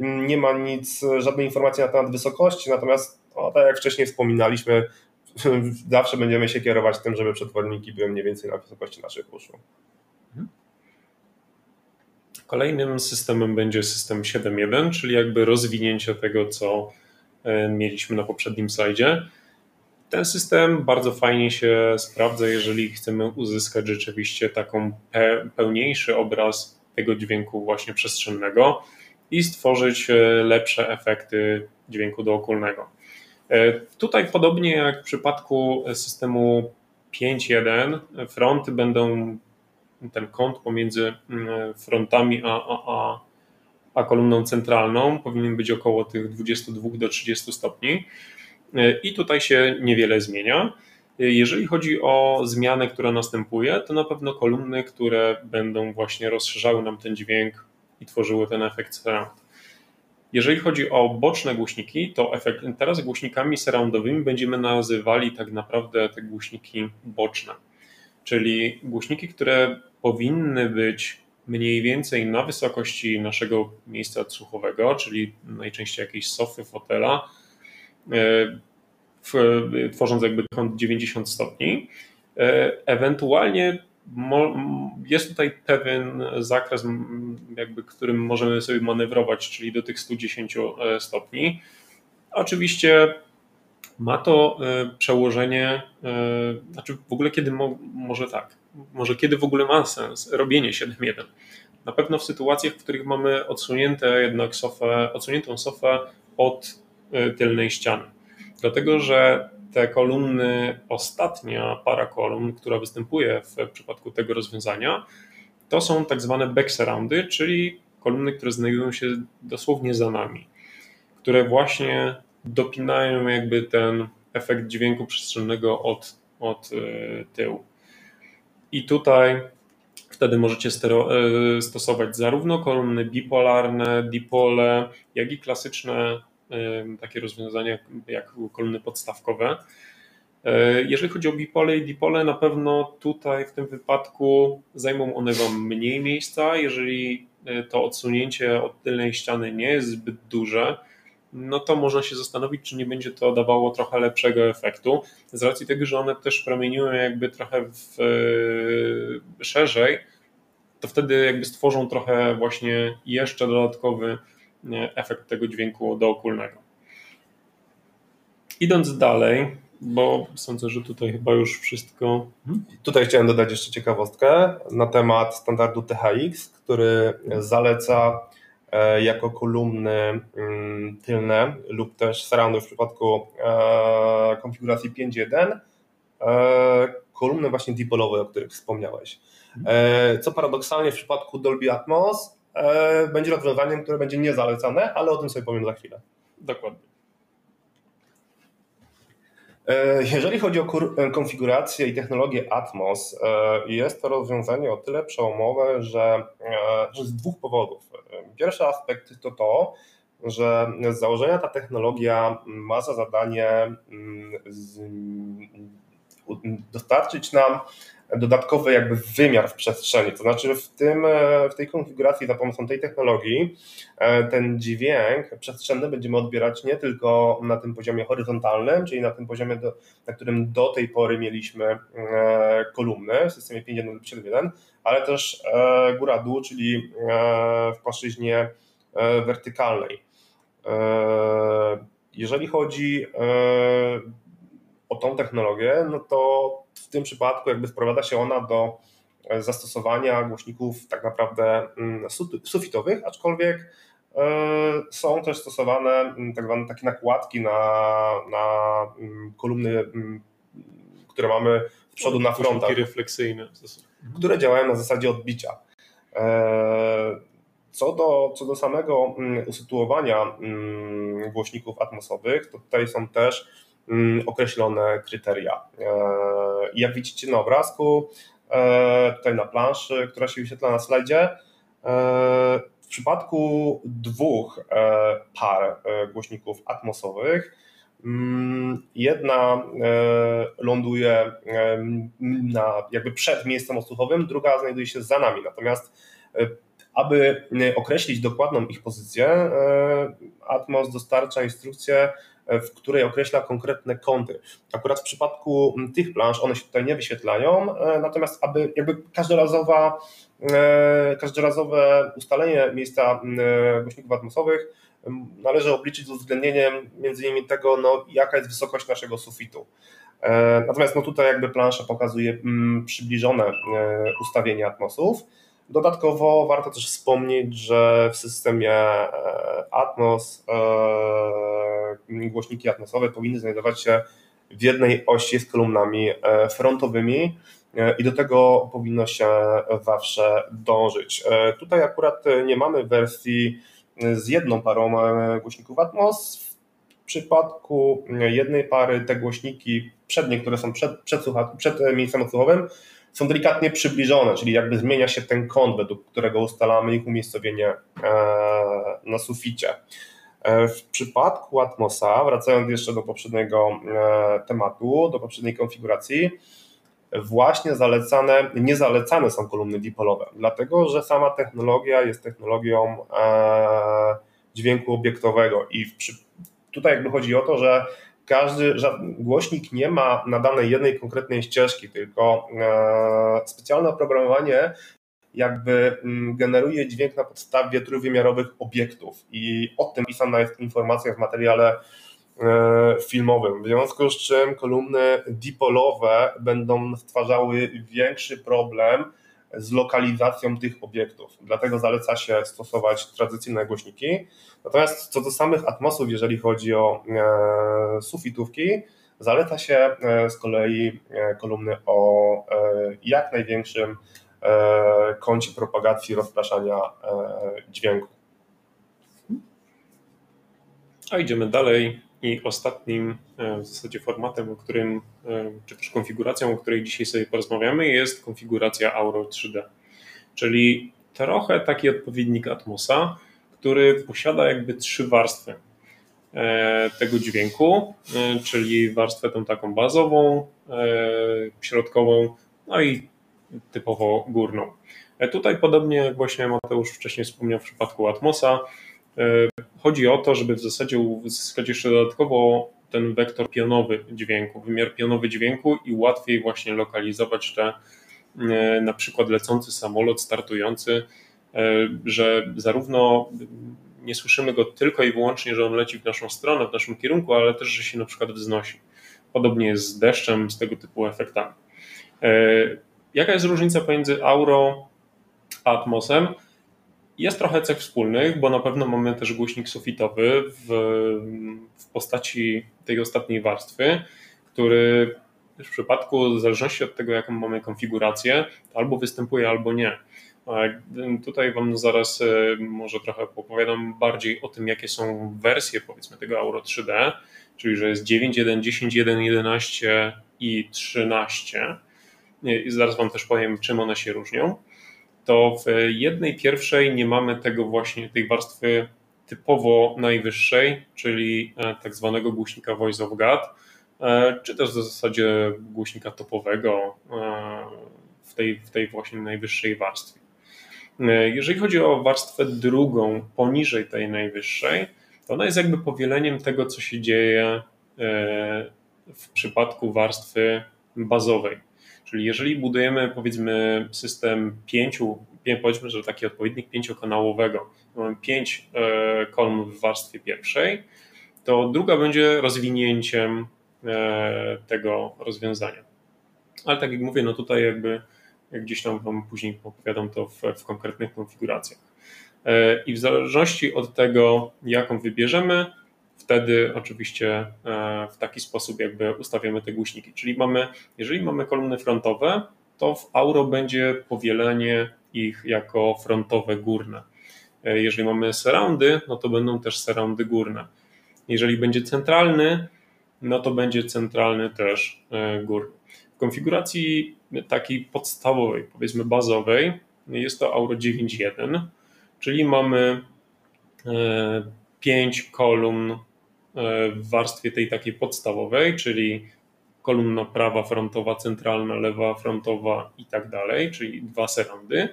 S2: nie ma nic, żadnej informacji na temat wysokości, natomiast no, tak jak wcześniej wspominaliśmy, zawsze będziemy się kierować tym, żeby przetworniki były mniej więcej na wysokości naszych uszu. Mhm.
S1: Kolejnym systemem będzie system 7.1, czyli jakby rozwinięcie tego, co mieliśmy na poprzednim slajdzie. Ten system bardzo fajnie się sprawdza, jeżeli chcemy uzyskać rzeczywiście taką pełniejszy obraz tego dźwięku właśnie przestrzennego i stworzyć e, lepsze efekty dźwięku dookulnego. E, tutaj podobnie jak w przypadku systemu 5.1 fronty będą ten kąt pomiędzy mm, frontami a, a, a, a kolumną centralną powinien być około tych 22 do 30 stopni. I tutaj się niewiele zmienia. Jeżeli chodzi o zmianę, która następuje, to na pewno kolumny, które będą właśnie rozszerzały nam ten dźwięk i tworzyły ten efekt surround. Jeżeli chodzi o boczne głośniki, to efekt, teraz głośnikami surroundowymi będziemy nazywali tak naprawdę te głośniki boczne, czyli głośniki, które powinny być mniej więcej na wysokości naszego miejsca odsłuchowego, czyli najczęściej jakiejś sofy, fotela, e, tworząc jakby kąt 90 stopni. E, ewentualnie jest tutaj pewien zakres, jakby, którym możemy sobie manewrować, czyli do tych 110 e, stopni. Oczywiście ma to przełożenie, znaczy w ogóle kiedy mo, może tak, może kiedy w ogóle ma sens robienie 7.1. Na pewno w sytuacjach, w których mamy odsunięte jednak sofę, odsuniętą sofę od tylnej ściany. Dlatego, że te kolumny, ostatnia para kolumn, która występuje w przypadku tego rozwiązania, to są tak zwane backsurroundy, czyli kolumny, które znajdują się dosłownie za nami, które właśnie dopinają jakby ten efekt dźwięku przestrzennego od, od y, tyłu. I tutaj wtedy możecie e, stosować zarówno kolumny bipolarne, dipole, jak i klasyczne e, takie rozwiązania jak kolumny podstawkowe. E, jeżeli chodzi o bipole i dipole, na pewno tutaj w tym wypadku zajmą one Wam mniej miejsca. Jeżeli to odsunięcie od tylnej ściany nie jest zbyt duże, no to można się zastanowić, czy nie będzie to dawało trochę lepszego efektu, z racji tego, że one też promieniują jakby trochę w, e, szerzej, to wtedy jakby stworzą trochę właśnie jeszcze dodatkowy efekt tego dźwięku dookólnego. Idąc dalej, bo sądzę, że tutaj chyba już wszystko.
S2: Mhm. Tutaj chciałem dodać jeszcze ciekawostkę na temat standardu THX, który zaleca E, jako kolumny mm, tylne lub też surroundy w przypadku e, konfiguracji 5.1 e, kolumny właśnie dipolowe, o których wspomniałeś. Co paradoksalnie w przypadku Dolby Atmos będzie rozwiązaniem, które będzie niezalecane, ale o tym sobie powiem za chwilę.
S1: Dokładnie.
S2: Jeżeli chodzi o konfigurację i technologię Atmos, jest to rozwiązanie o tyle przełomowe, że, że z dwóch powodów. Pierwszy aspekt to to, że z założenia ta technologia ma za zadanie mm, dostarczyć nam dodatkowy jakby wymiar w przestrzeni. To znaczy w, tym, w tej konfiguracji za pomocą tej technologii e, ten dźwięk przestrzenny będziemy odbierać nie tylko na tym poziomie horyzontalnym, czyli na tym poziomie, do, na którym do tej pory mieliśmy e, kolumny w systemie 5.1 lub 7.1, ale też e, góra-dół, czyli w płaszczyźnie wertykalnej. Jeżeli chodzi o tą technologię, no to w tym przypadku jakby wprowadza się ona do e, zastosowania głośników tak naprawdę mm, sufitowych, aczkolwiek e, są też stosowane mm, tak zwane takie nakładki na, na mm, kolumny, które mamy z przodu na frontach.
S1: refleksyjne.
S2: Które działają na zasadzie odbicia. E, co do, co do samego usytuowania głośników atmosowych, to tutaj są też określone kryteria. E, jak widzicie na obrazku, e, tutaj na planszy, która się wyświetla na slajdzie, e, w przypadku dwóch par głośników atmosowych, mm, jedna ląduje na, jakby przed miejscem odsłuchowym, druga znajduje się za nami. Natomiast aby określić dokładną ich pozycję, Atmos dostarcza instrukcję w której określa konkretne kąty. Akurat w przypadku tych plansz one się tutaj nie wyświetlają, e, natomiast aby jakby każdorazowa, e, każdorazowe ustalenie miejsca głośników atmosowych należy obliczyć z uwzględnieniem między innymi tego, no, jaka jest wysokość naszego sufitu. Natomiast no tutaj jakby plansza pokazuje przybliżone ustawienie atmosów. Dodatkowo warto też wspomnieć, że w systemie Atmos głośniki atmosowe powinny znajdować się w jednej osi z kolumnami e, frontowymi e, i do tego powinno się zawsze dążyć. E, tutaj akurat nie mamy wersji z jedną parą głośników Atmos. W przypadku jednej pary te głośniki przednie, które są przed, przed, przed miejscem odsłuchowym, są delikatnie przybliżone, czyli jakby zmienia się ten kąt, według którego ustalamy ich umiejscowienie na suficie. W przypadku Atmosa, wracając jeszcze do poprzedniego tematu, do poprzedniej konfiguracji, właśnie zalecane, nie zalecane są kolumny dipolowe, dlatego że sama technologia jest technologią dźwięku obiektowego i tutaj jakby chodzi o to, że każdy głośnik nie ma nadanej jednej konkretnej ścieżki, tylko e, specjalne oprogramowanie jakby mm, generuje dźwięk na podstawie trójwymiarowych obiektów i o tym pisana jest informacja w materiale e, filmowym. W związku z czym kolumny dipolowe będą stwarzały większy problem z lokalizacją tych obiektów. Dlatego zaleca się stosować tradycyjne głośniki. Natomiast co do samych atmosów, jeżeli chodzi o e, sufitówki, zaleca się e, z kolei kolumny o jak największym kącie propagacji, rozpraszania dźwięku.
S1: A idziemy dalej i ostatnim w zasadzie formatem, o którym, czy też konfiguracją, o której dzisiaj sobie porozmawiamy, jest konfiguracja Auro 3D, czyli trochę taki odpowiednik Atmosa, który posiada jakby trzy warstwy e, tego dźwięku, e, czyli warstwę tą taką bazową, e, środkową, no i typowo górną. Tutaj podobnie jak właśnie Mateusz wcześniej wspomniał w przypadku Atmosa, chodzi o to, żeby w zasadzie uzyskać jeszcze dodatkowo ten wektor pionowy dźwięku, wymiar pionowy dźwięku i łatwiej właśnie lokalizować te na przykład lecący samolot, startujący, E, że zarówno nie słyszymy go tylko i wyłącznie, że on leci w naszą stronę, w naszym kierunku, ale też, że się na przykład wznosi. Podobnie jest z deszczem, z tego typu efektami. Jaka jest różnica pomiędzy Auro a Atmosem? Jest trochę cech wspólnych, bo na pewno mamy też głośnik sufitowy w, w postaci tej ostatniej warstwy, który w przypadku, w zależności od tego, jaką mamy konfigurację, albo występuje, albo nie. Tutaj Wam zaraz e, może trochę opowiadam bardziej o tym, jakie są wersje powiedzmy tego Euro 3D, czyli że jest 9.1, 10.1, 11 i 13. I zaraz Wam też powiem, czym one się różnią. To w jednej pierwszej nie mamy tego właśnie, tej warstwy typowo najwyższej, czyli e, tak zwanego głośnika Voice of God, e, czy też w zasadzie głośnika topowego w tej, w tej właśnie najwyższej warstwie. E, jeżeli chodzi o warstwę drugą, poniżej tej najwyższej, to ona jest jakby powieleniem tego, co się dzieje e, w przypadku warstwy bazowej. Czyli jeżeli budujemy powiedzmy system pięciu, powiedzmy, że taki odpowiednik pięciokanałowego, mamy pięć e, kolumn w warstwie pierwszej, to druga będzie rozwinięciem tego rozwiązania. Ale tak jak mówię, no tutaj jakby gdzieś tam Wam później opowiadam to w, w konkretnych konfiguracjach. E, I w zależności od tego, jaką wybierzemy, wtedy oczywiście e, w taki sposób jakby ustawiamy te głośniki. Czyli mamy, jeżeli mamy kolumny frontowe, to w Auro będzie powielenie ich jako frontowe górne. E, jeżeli mamy surroundy, no to będą też surroundy górne. Jeżeli będzie centralny, no to będzie centralny też górny. W konfiguracji takiej podstawowej, powiedzmy bazowej, jest to Auro 9.1, czyli mamy 5 e, kolumn e, w warstwie tej takiej podstawowej, czyli kolumna prawa frontowa, centralna, lewa frontowa i tak dalej, czyli dwa serandy.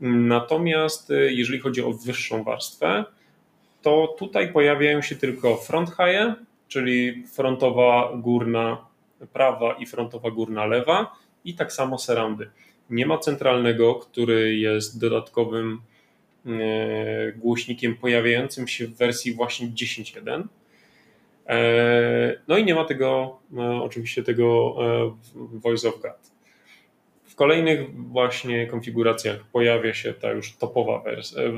S1: Natomiast e, jeżeli chodzi o wyższą warstwę, to tutaj pojawiają się tylko front high, czyli frontowa górna prawa i frontowa górna lewa i tak samo surroundy. Nie ma centralnego, który jest dodatkowym głośnikiem pojawiającym się w wersji właśnie 10.1. E, no i nie ma tego, e, oczywiście tego Voice of God. W kolejnych właśnie konfiguracjach pojawia się ta już topowa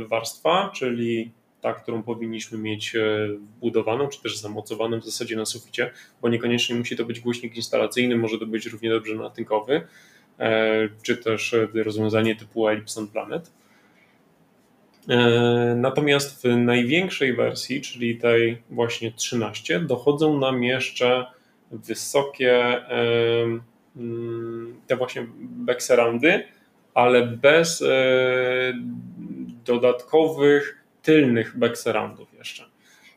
S1: warstwa, czyli ta, którą powinniśmy mieć e, wbudowaną, czy też zamocowaną w zasadzie na suficie, bo niekoniecznie musi to być głośnik instalacyjny, może to być równie dobrze natynkowy, e, czy też e, rozwiązanie typu Ellipson Planet. Natomiast w największej wersji, czyli tej właśnie 13, dochodzą nam jeszcze wysokie mm, te właśnie backsurroundy, ale bez dodatkowych tylnych backsurroundów jeszcze.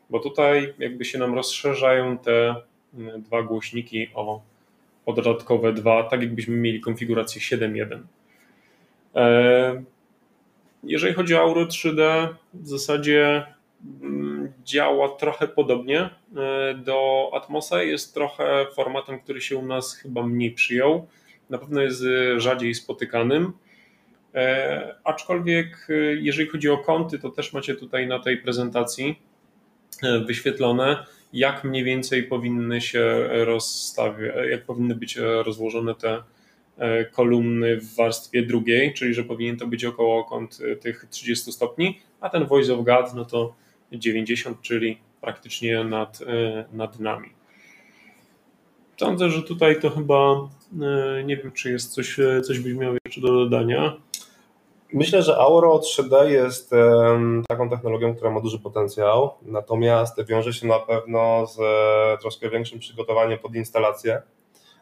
S1: bo tutaj jakby się nam rozszerzają te dwa głośniki o, o dodatkowe dwa, tak jakbyśmy mieli konfigurację 7.1. Jeżeli chodzi o Auro 3D, w zasadzie mm, działa trochę podobnie e, do Atmosa. Jest trochę formatem, który się u nas chyba mniej przyjął. Na pewno jest rzadziej spotykanym. E, aczkolwiek, e, jeżeli chodzi o kąty, to też macie tutaj na tej prezentacji wyświetlone, jak mniej więcej powinny się rozstawiać, jak powinny być rozłożone te E, kolumny w warstwie drugiej, czyli że powinien to być około kąt e, tych 30 stopni, a ten voice of God no to 90, czyli praktycznie nad, e, nad nami. Sądzę, że tutaj to chyba nie wiem, czy jest coś, coś byś miał jeszcze do dodania.
S2: Myślę, że Auro 3D jest taką technologią, która ma duży potencjał, natomiast wiąże się na pewno z troszkę większym przygotowaniem pod instalację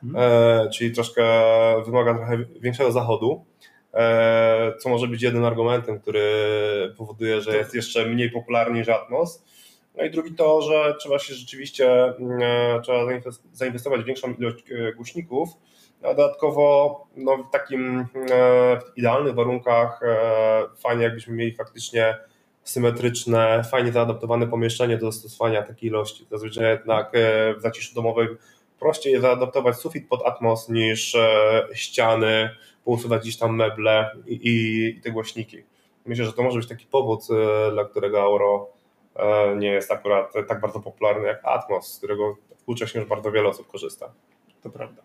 S2: Mhm. E, czyli troszkę wymaga trochę większego zachodu, e, co może być jednym argumentem, który powoduje, że jest jeszcze mniej popularny niż Atmos. No i drugi to, że trzeba się rzeczywiście e, trzeba zainwestować w większą ilość głośników, a dodatkowo no, w takim w idealnych warunkach fajnie jakbyśmy mieli faktycznie symetryczne, fajnie zaadaptowane pomieszczenie do zastosowania takiej ilości. Zazwyczaj jednak w zaciszu domowym prościej zaadaptować sufit pod Atmos niż e, ściany, pousuwać gdzieś tam meble i, i, i te głośniki. Myślę, że to może być taki powód, e, dla którego Auro e, nie jest akurat tak bardzo popularny jak Atmos, z którego współcześnie już bardzo wiele osób korzysta.
S1: To prawda.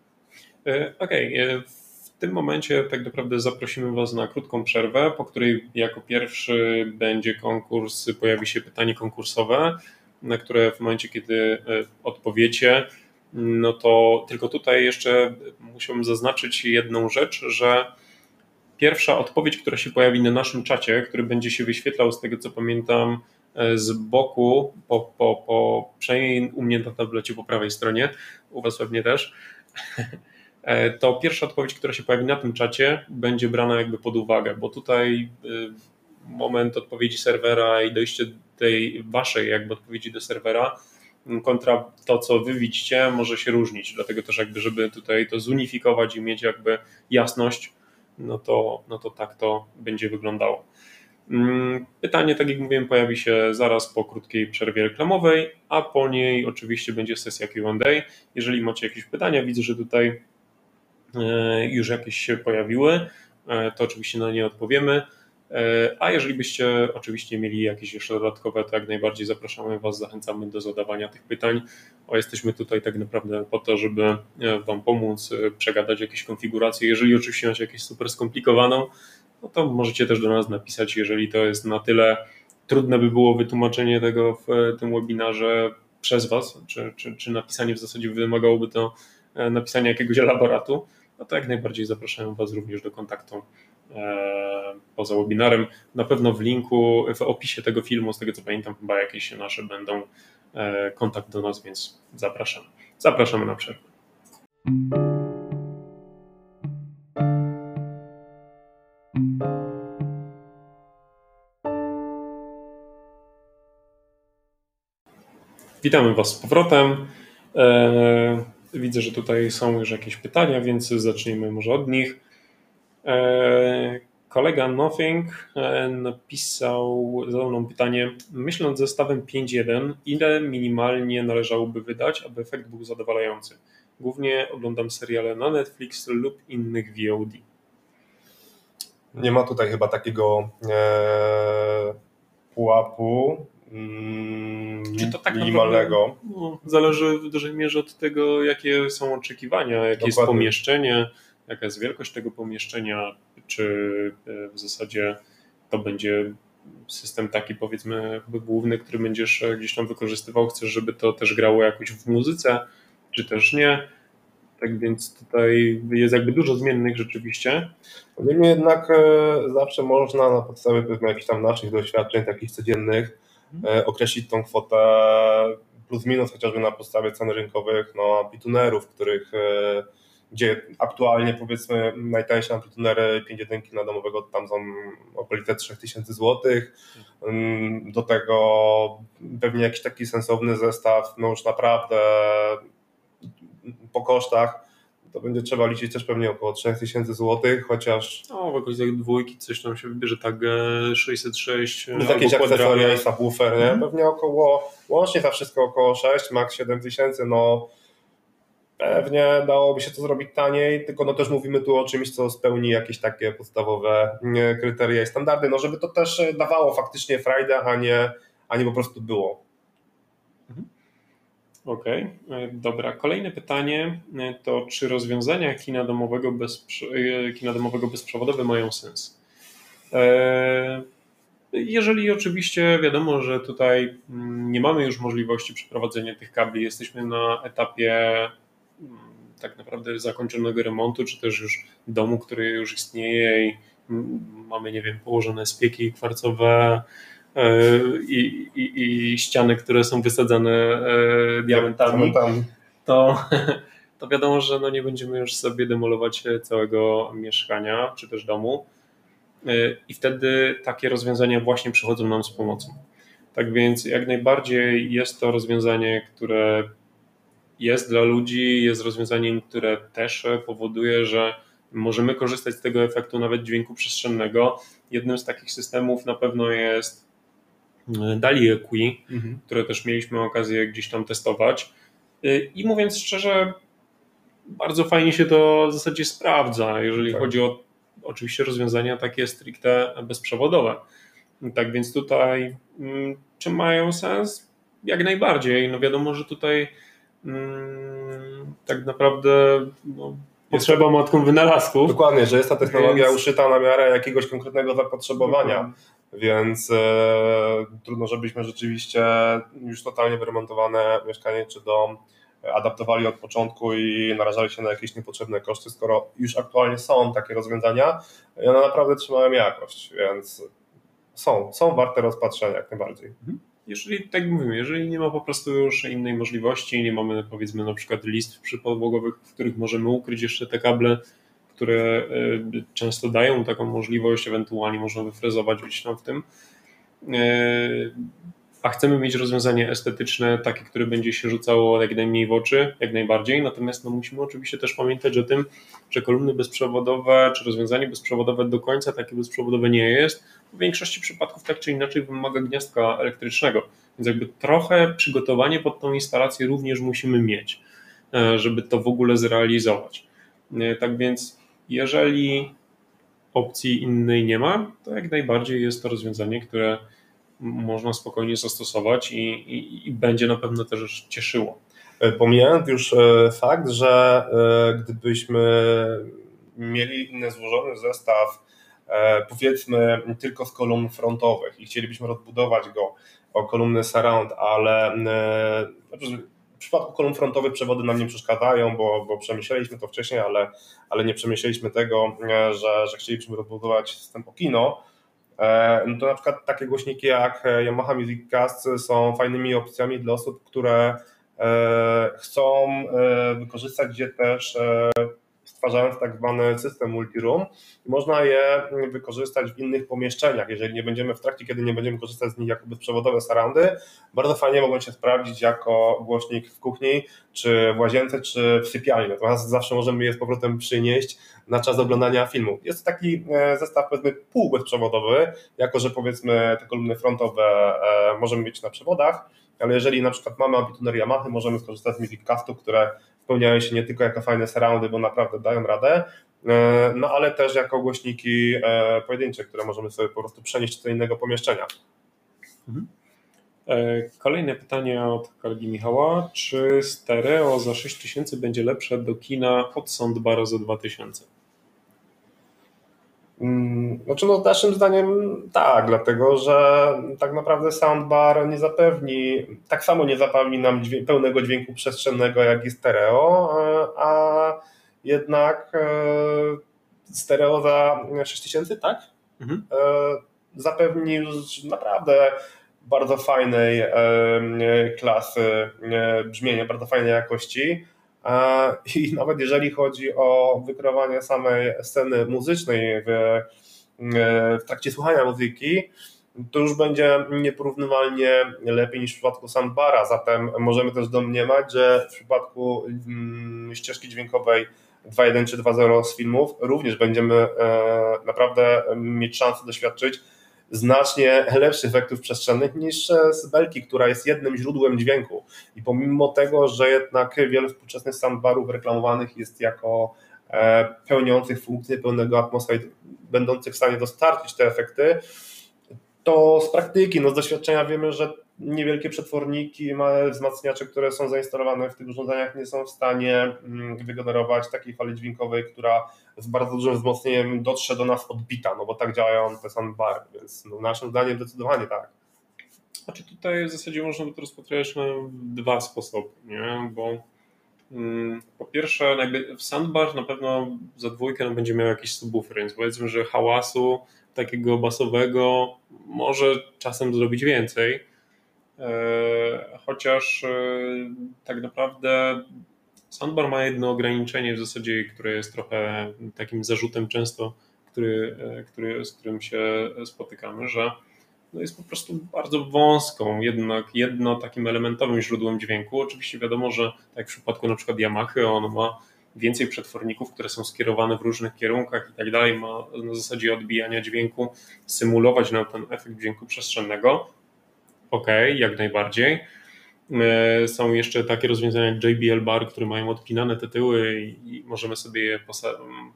S1: Okej, okay. w tym momencie tak naprawdę zaprosimy Was na krótką przerwę, po której jako pierwszy będzie konkurs, pojawi się pytanie konkursowe, na które w momencie, kiedy odpowiecie, no to tylko tutaj jeszcze musiałbym zaznaczyć jedną rzecz, że pierwsza odpowiedź, która się pojawi na naszym czacie, który będzie się wyświetlał z tego co pamiętam e, z boku, po, po, po, przynajmniej u mnie na tablecie po prawej stronie, u Was pewnie też, e, to pierwsza odpowiedź, która się pojawi na tym czacie, będzie brana jakby pod uwagę, bo tutaj e, moment odpowiedzi serwera i dojście tej waszej jakby odpowiedzi do serwera kontra to, co wy widzicie, może się różnić. Dlatego też jakby, żeby tutaj to zunifikować i mieć jakby jasność, no to, no to tak to będzie wyglądało. Mm, pytanie, tak jak mówiłem, pojawi się zaraz po krótkiej przerwie reklamowej, a po niej oczywiście będzie sesja QA. Jeżeli macie jakieś pytania, widzę, że tutaj e, już jakieś się pojawiły, e, to oczywiście na nie odpowiemy. E, a jeżeli byście oczywiście mieli jakieś jeszcze dodatkowe, to jak najbardziej zapraszamy Was, zachęcamy do zadawania tych pytań. O, jesteśmy tutaj tak naprawdę po to, żeby e, Wam pomóc e, przegadać jakieś konfiguracje. Jeżeli oczywiście macie jakieś super skomplikowaną, no to możecie też do nas napisać, jeżeli to jest na tyle trudne by było wytłumaczenie tego w tym webinarze przez Was, czy, czy, czy napisanie w zasadzie wymagałoby to napisania jakiegoś elaboratu, no to jak najbardziej zapraszam Was również do kontaktu E, poza webinarem. Na pewno w linku, w opisie tego filmu, z tego co pamiętam, chyba jakieś nasze będą e, kontakt do nas, więc zapraszam. Zapraszamy na przerwę. Witamy Was z powrotem. Widzę, że tutaj są już jakieś pytania, więc zacznijmy może od nich. E, kolega Nothing e, napisał, zadał nam pytanie, myśląc zestawem 5.1, ile minimalnie należałoby wydać, aby efekt był zadowalający? Głównie oglądam seriale na Netflix lub innych VOD.
S2: Nie ma tutaj chyba takiego e, pułapu mm, Czy to tak minimalnego.
S1: No, zależy w dużej mierze od tego, jakie są oczekiwania, jakie Dokładnie. jest pomieszczenie jaka jest wielkość tego pomieszczenia, czy e, w zasadzie to będzie system taki powiedzmy główny, który będziesz e, gdzieś tam wykorzystywał, chcesz, żeby to też grało jakoś w muzyce, czy też nie. Tak więc tutaj jest jakby dużo zmiennych rzeczywiście.
S2: Niemniej jednak e, zawsze można na podstawie pewnych jakichś tam naszych doświadczeń, takich codziennych. Określić tą kwotę plus minus chociażby na podstawie cen rynkowych no, bitunerów, których gdzie aktualnie powiedzmy najtańsze amplitunery 5.1 na domowego tam są okolice 3000 zł. Mm, do tego pewnie jakiś taki sensowny zestaw, no już naprawdę po kosztach to będzie trzeba liczyć też pewnie około 3000 zł, chociaż...
S1: No, w okolicach dwójki coś tam się wybierze, tak 606
S2: Plus jakieś akcesoria i subwoofer, nie? Mhm. Pewnie około, łącznie za wszystko około 6, max 7000, no pewnie dałoby się to zrobić taniej, tylko no też mówimy tu o czymś, co spełni jakieś takie podstawowe kryteria i standardy, no żeby to też dawało faktycznie frajdę, a nie, a nie po prostu było.
S1: Okej, okay. E, dobra. Kolejne pytanie e, to, czy rozwiązania kina domowego, bez, e, kina domowego bezprzewodowe mają sens? Jeżeli oczywiście wiadomo, że tutaj mm, nie mamy już możliwości przeprowadzenia tych kabli, jesteśmy na etapie mm, tak naprawdę zakończonego remontu, czy też już domu, który już istnieje i mm, mamy, nie wiem, położone spieki kwarcowe, i, i, i ściany, które są wysadzane e, diamentami, to, to wiadomo, że no nie będziemy już sobie demolować całego mieszkania czy też domu. E, I wtedy takie rozwiązania właśnie przychodzą nam z pomocą. Tak więc jak najbardziej jest to rozwiązanie, które jest dla ludzi, jest rozwiązaniem, które też powoduje, że możemy korzystać z tego efektu nawet dźwięku przestrzennego. Jednym z takich systemów na pewno jest Dali EQI, mhm. które też mieliśmy okazję gdzieś tam testować. Y, I mówiąc szczerze, bardzo fajnie się to w zasadzie sprawdza, jeżeli tak. chodzi o oczywiście rozwiązania takie stricte bezprzewodowe. Tak więc tutaj, mm, czy mają sens? Jak najbardziej. No wiadomo, że tutaj mm, tak naprawdę no, potrzeba matką wynalazków.
S2: Dokładnie, że jest ta technologia więc... uszyta na miarę jakiegoś konkretnego zapotrzebowania. Więc e, trudno, żebyśmy rzeczywiście już totalnie wyremontowane mieszkanie czy dom adaptowali od początku i narażali się na jakieś niepotrzebne koszty, skoro już aktualnie są takie rozwiązania i one naprawdę trzymają jakość, więc są, są warte rozpatrzenia jak najbardziej. Mhm.
S1: Jeżeli, tak mówimy, jeżeli nie ma po prostu już innej możliwości, nie mamy powiedzmy na przykład list przypodłogowych, w których możemy ukryć jeszcze te kable, które y, często dają taką możliwość, ewentualnie można wyfrezować gdzieś tam w tym. Y, a chcemy mieć rozwiązanie estetyczne, takie, które będzie się rzucało jak najmniej w oczy, jak najbardziej. Natomiast no, musimy oczywiście też pamiętać o tym, że kolumny bezprzewodowe, czy rozwiązanie bezprzewodowe do końca takie bezprzewodowe nie jest. W większości przypadków tak czy inaczej wymaga gniazdka elektrycznego. Więc jakby trochę przygotowanie pod tą instalację również musimy mieć, e, żeby to w ogóle zrealizować. E, tak więc jeżeli opcji innej nie ma, to jak najbardziej jest to rozwiązanie, które można spokojnie zastosować i, i, i będzie na pewno też cieszyło.
S2: E, pomijając już e, fakt, że e, gdybyśmy mieli inny złożony zestaw, powiedzmy tylko z kolumn frontowych i chcielibyśmy rozbudować go o kolumny surround, ale w przypadku kolumn frontowych przewody nam nie przeszkadzają, bo, bo przemyśleliśmy to wcześniej, ale, ale nie przemyśleliśmy tego, e, że, że chcielibyśmy rozbudować system Okino, e, no to na przykład takie głośniki jak Yamaha Music Cast są fajnymi opcjami dla osób, które e, chcą wykorzystać gdzie też stwarzając tak zwany system multiroom. Można je wykorzystać w innych pomieszczeniach, jeżeli nie będziemy w trakcie, kiedy nie będziemy korzystać z nich jako bezprzewodowe surroundy, bardzo fajnie mogą się sprawdzić jako głośnik w kuchni, czy w łazience, czy w sypialni. Natomiast zawsze możemy je z powrotem przynieść na czas oglądania filmu. Jest to taki e, zestaw powiedzmy półbezprzewodowy, jako że powiedzmy te kolumny frontowe e, możemy mieć na przewodach, ale jeżeli na przykład mamy ambituner Yamaha, możemy skorzystać z Musiccastu, które spełniają się nie tylko jako fajne surroundy, bo naprawdę dają radę, e, no ale też jako głośniki e, pojedyncze, które możemy sobie po prostu przenieść do innego pomieszczenia. Mhm.
S1: E, kolejne pytanie od kolegi Michała. Czy stereo za 6000 będzie lepsze do kina od soundbara za 2000?
S2: Mm, znaczy, no, naszym zdaniem tak, dlatego że tak naprawdę soundbar nie zapewni, tak samo nie zapewni nam dźwięk, pełnego dźwięku przestrzennego jak i stereo, e, a jednak e, stereo za 6000, tak? Mhm. E, zapewni już naprawdę bardzo fajnej klasy brzmienia, bardzo fajnej jakości I nawet jeżeli chodzi o wykreowanie samej sceny muzycznej w, w trakcie słuchania muzyki, to już będzie nieporównywalnie lepiej niż w przypadku soundbara. Zatem możemy też domniemać, że w przypadku mm, ścieżki dźwiękowej 2.1 czy 2.0 z filmów również będziemy e, naprawdę mieć szansę doświadczyć znacznie lepszych efektów przestrzennych niż z belki, która jest jednym źródłem dźwięku. I pomimo tego, że jednak wiele współczesnych soundbarów reklamowanych jest jako e, pełniących funkcję pełnego atmosfery, będących w stanie dostarczyć te efekty, to z praktyki, no z doświadczenia wiemy, że niewielkie przetworniki, małe wzmacniacze, które są zainstalowane w tych urządzeniach nie są w stanie mm, wygenerować takiej fali dźwiękowej, która z bardzo dużym wzmocnieniem dotrze do nas odbita, no bo tak działają te soundbary, więc no naszym zdaniem zdecydowanie tak.
S1: Znaczy tutaj w zasadzie można by to rozpatrywać na dwa sposoby, nie? bo mm, po pierwsze jakby w soundbar na pewno za dwójkę no, będzie miał jakiś subwoofer, więc powiedzmy, że hałasu takiego basowego może czasem zrobić więcej, chociaż e, tak naprawdę soundbar ma jedno ograniczenie w zasadzie, które jest trochę takim zarzutem często, który, e, który, z którym się spotykamy, że no jest po prostu bardzo wąską, jednak jedno takim elementowym źródłem dźwięku. Oczywiście wiadomo, że tak jak w przypadku na przykład Yamaha, on ma więcej przetworników, które są skierowane w różnych kierunkach i tak dalej, ma na zasadzie odbijania dźwięku symulować nam ten efekt dźwięku przestrzennego. Ok, jak najbardziej. E, są jeszcze takie rozwiązania jak JBL Bar, które mają odpinane te tyły i możemy sobie je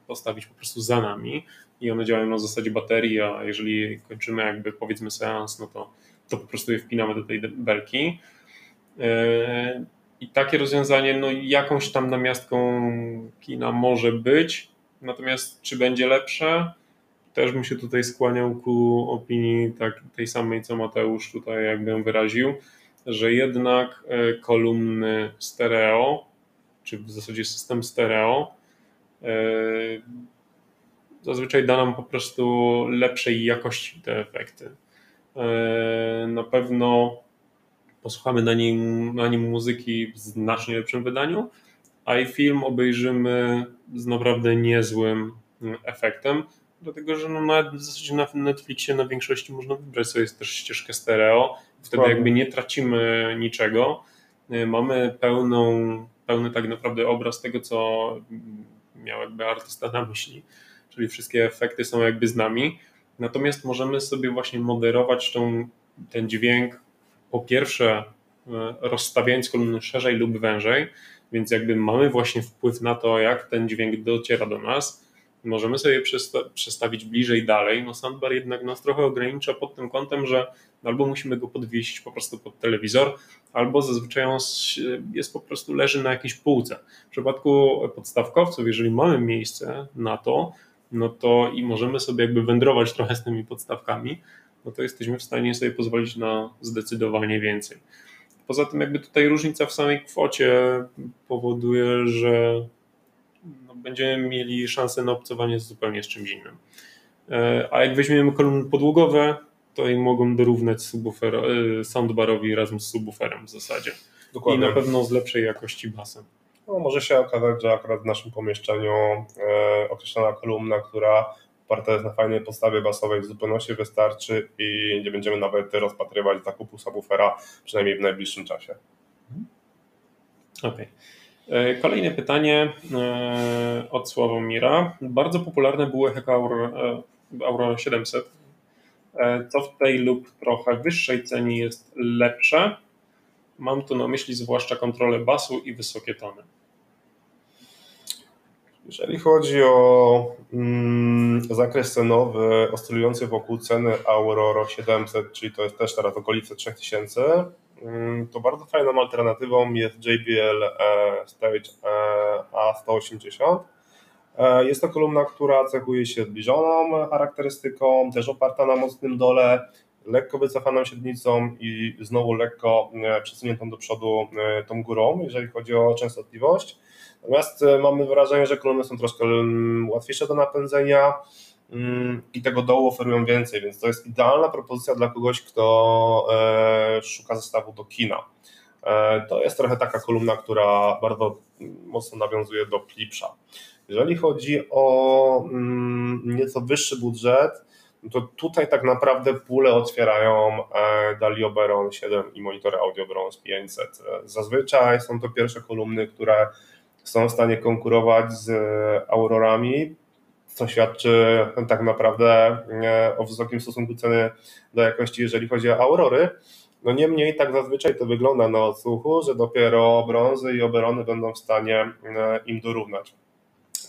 S1: postawić po prostu za nami i one działają na zasadzie baterii, a jeżeli kończymy jakby powiedzmy seans, no to, to po prostu je wpinamy do tej belki. E, i takie rozwiązanie, no jakąś tam namiastką kina może być, natomiast czy będzie lepsze, też bym się tutaj skłaniał ku opinii tak, tej samej, co Mateusz tutaj jakby wyraził, że jednak e, kolumny stereo, czy w zasadzie system stereo, e, zazwyczaj da nam po prostu lepszej jakości te efekty. E, na pewno posłuchamy na nim, na nim muzyki w znacznie lepszym wydaniu, a i film obejrzymy z naprawdę niezłym mm, efektem, dlatego że no nawet w zasadzie na Netflixie na większości można wybrać sobie też ścieżkę stereo, wtedy jakby nie tracimy niczego, y, mamy pełną, pełny tak naprawdę obraz tego, co miał jakby artysta na myśli, czyli wszystkie efekty są jakby z nami, natomiast możemy sobie właśnie moderować tą, ten dźwięk po pierwsze e, rozstawiając kolumny szerzej lub wężej, więc jakby mamy właśnie wpływ na to, jak ten dźwięk dociera do nas. Możemy sobie przestawić bliżej dalej. No soundbar jednak nas trochę ogranicza pod tym kątem, że albo musimy go podwiesić po prostu pod telewizor, albo zazwyczaj on jest po prostu leży na jakiejś półce. W przypadku podstawkowców, jeżeli mamy miejsce na to, no to i możemy sobie jakby wędrować trochę z tymi podstawkami, no to jesteśmy w stanie sobie pozwolić na zdecydowanie więcej. Poza tym jakby tutaj różnica w samej kwocie powoduje, że będziemy mieli szansę na obcowanie z zupełnie z czymś innym. E, a jak weźmiemy kolumny podłogowe, to i mogą dorównać subwoofer, e, soundbarowi razem z subwooferem w zasadzie. Dokładnie. I na pewno z lepszej jakości basem.
S2: No, może się okazać, że akurat w naszym pomieszczeniu e, określona kolumna, która oparta jest na fajnej podstawie basowej w zupełności wystarczy i nie będziemy nawet rozpatrywać zakupu subwoofera, przynajmniej w najbliższym czasie.
S1: Okej. Okay. E, kolejne pytanie e, od Sławomira. Bardzo popularne były Hack Auro 700. E, co w tej lub trochę wyższej cenie jest lepsze? Mam tu na myśli zwłaszcza kontrolę basu i wysokie tony.
S2: Jeżeli chodzi o mm, zakres cenowy oscylujący wokół ceny Aurora 700, czyli to jest też teraz okolice 3000, mm, to bardzo fajną alternatywą jest JBL e, Stage e, A180. E, jest to kolumna, która cechuje się zbliżoną charakterystyką, też oparta na mocnym dole, lekko wycofaną średnicą i znowu lekko przesuniętą do przodu tą górą, jeżeli chodzi o częstotliwość. Natomiast mamy wrażenie, że kolumny są troszkę mm, łatwiejsze do napędzenia mm, i tego dołu oferują więcej, więc to jest idealna propozycja dla kogoś, kto e, szuka zestawu do kina. To jest trochę taka kolumna, która bardzo mocno nawiązuje do Klipsza. Jeżeli chodzi o mm, nieco wyższy budżet, no to tutaj tak naprawdę pulę otwierają e, Dalio Baron 7 i monitory Audio Bronze 500. Zazwyczaj są to pierwsze kolumny, które są w stanie konkurować z Aurorami, co świadczy tak naprawdę e, o wysokim stosunku ceny do jakości, jeżeli chodzi o Aurory. No niemniej tak zazwyczaj to wygląda na odsłuchu, że dopiero brązy i oberony będą w stanie e, im dorównać.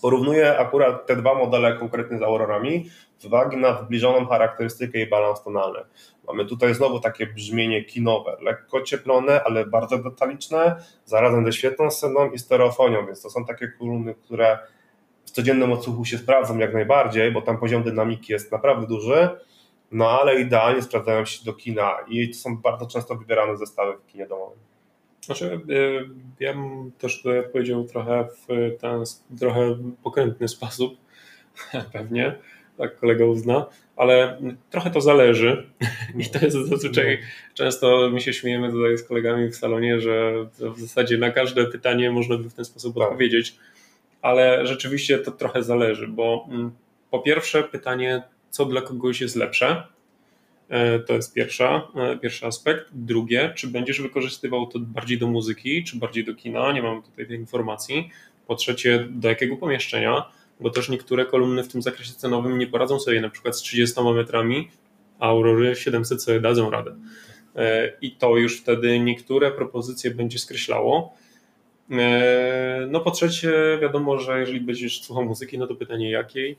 S2: Porównuję akurat te dwa modele konkretnie z Aurorami z uwagi na zbliżoną charakterystykę i balans tonalny. Mamy tutaj znowu takie brzmienie kinowe, lekko cieplone, ale bardzo detaliczne, zarazem ze świetną sceną i stereofonią, więc to są takie kolumny, które w codziennym odsłuchu się sprawdzą jak najbardziej, bo tam poziom dynamiki jest naprawdę duży, no ale idealnie sprawdzają się do kina i to są bardzo często wybierane zestawy w kinie domowym.
S1: Znaczy, y, ja bym też tutaj odpowiedział trochę w ten trochę pokrętny sposób, pewnie, tak kolega uzna, ale trochę to zależy i to jest zazwyczaj, często my się śmiejemy tutaj z kolegami w salonie, że w zasadzie na każde pytanie można by w ten sposób tak. Ale rzeczywiście to trochę zależy, bo mm, po pierwsze pytanie, co dla kogoś jest lepsze, E, to jest pierwsza, e, pierwszy aspekt. Drugie, czy będziesz wykorzystywał to bardziej do muzyki, czy bardziej do kina? Nie mam tutaj tej informacji. Po trzecie, do jakiego pomieszczenia? Bo też niektóre kolumny w tym zakresie cenowym nie poradzą sobie na przykład z 30 metrami, a Aurory 700 sobie dadzą radę. E, I to już wtedy niektóre propozycje będzie skreślało. No po trzecie, wiadomo, że jeżeli będziesz słuchał muzyki, no to pytanie jakiej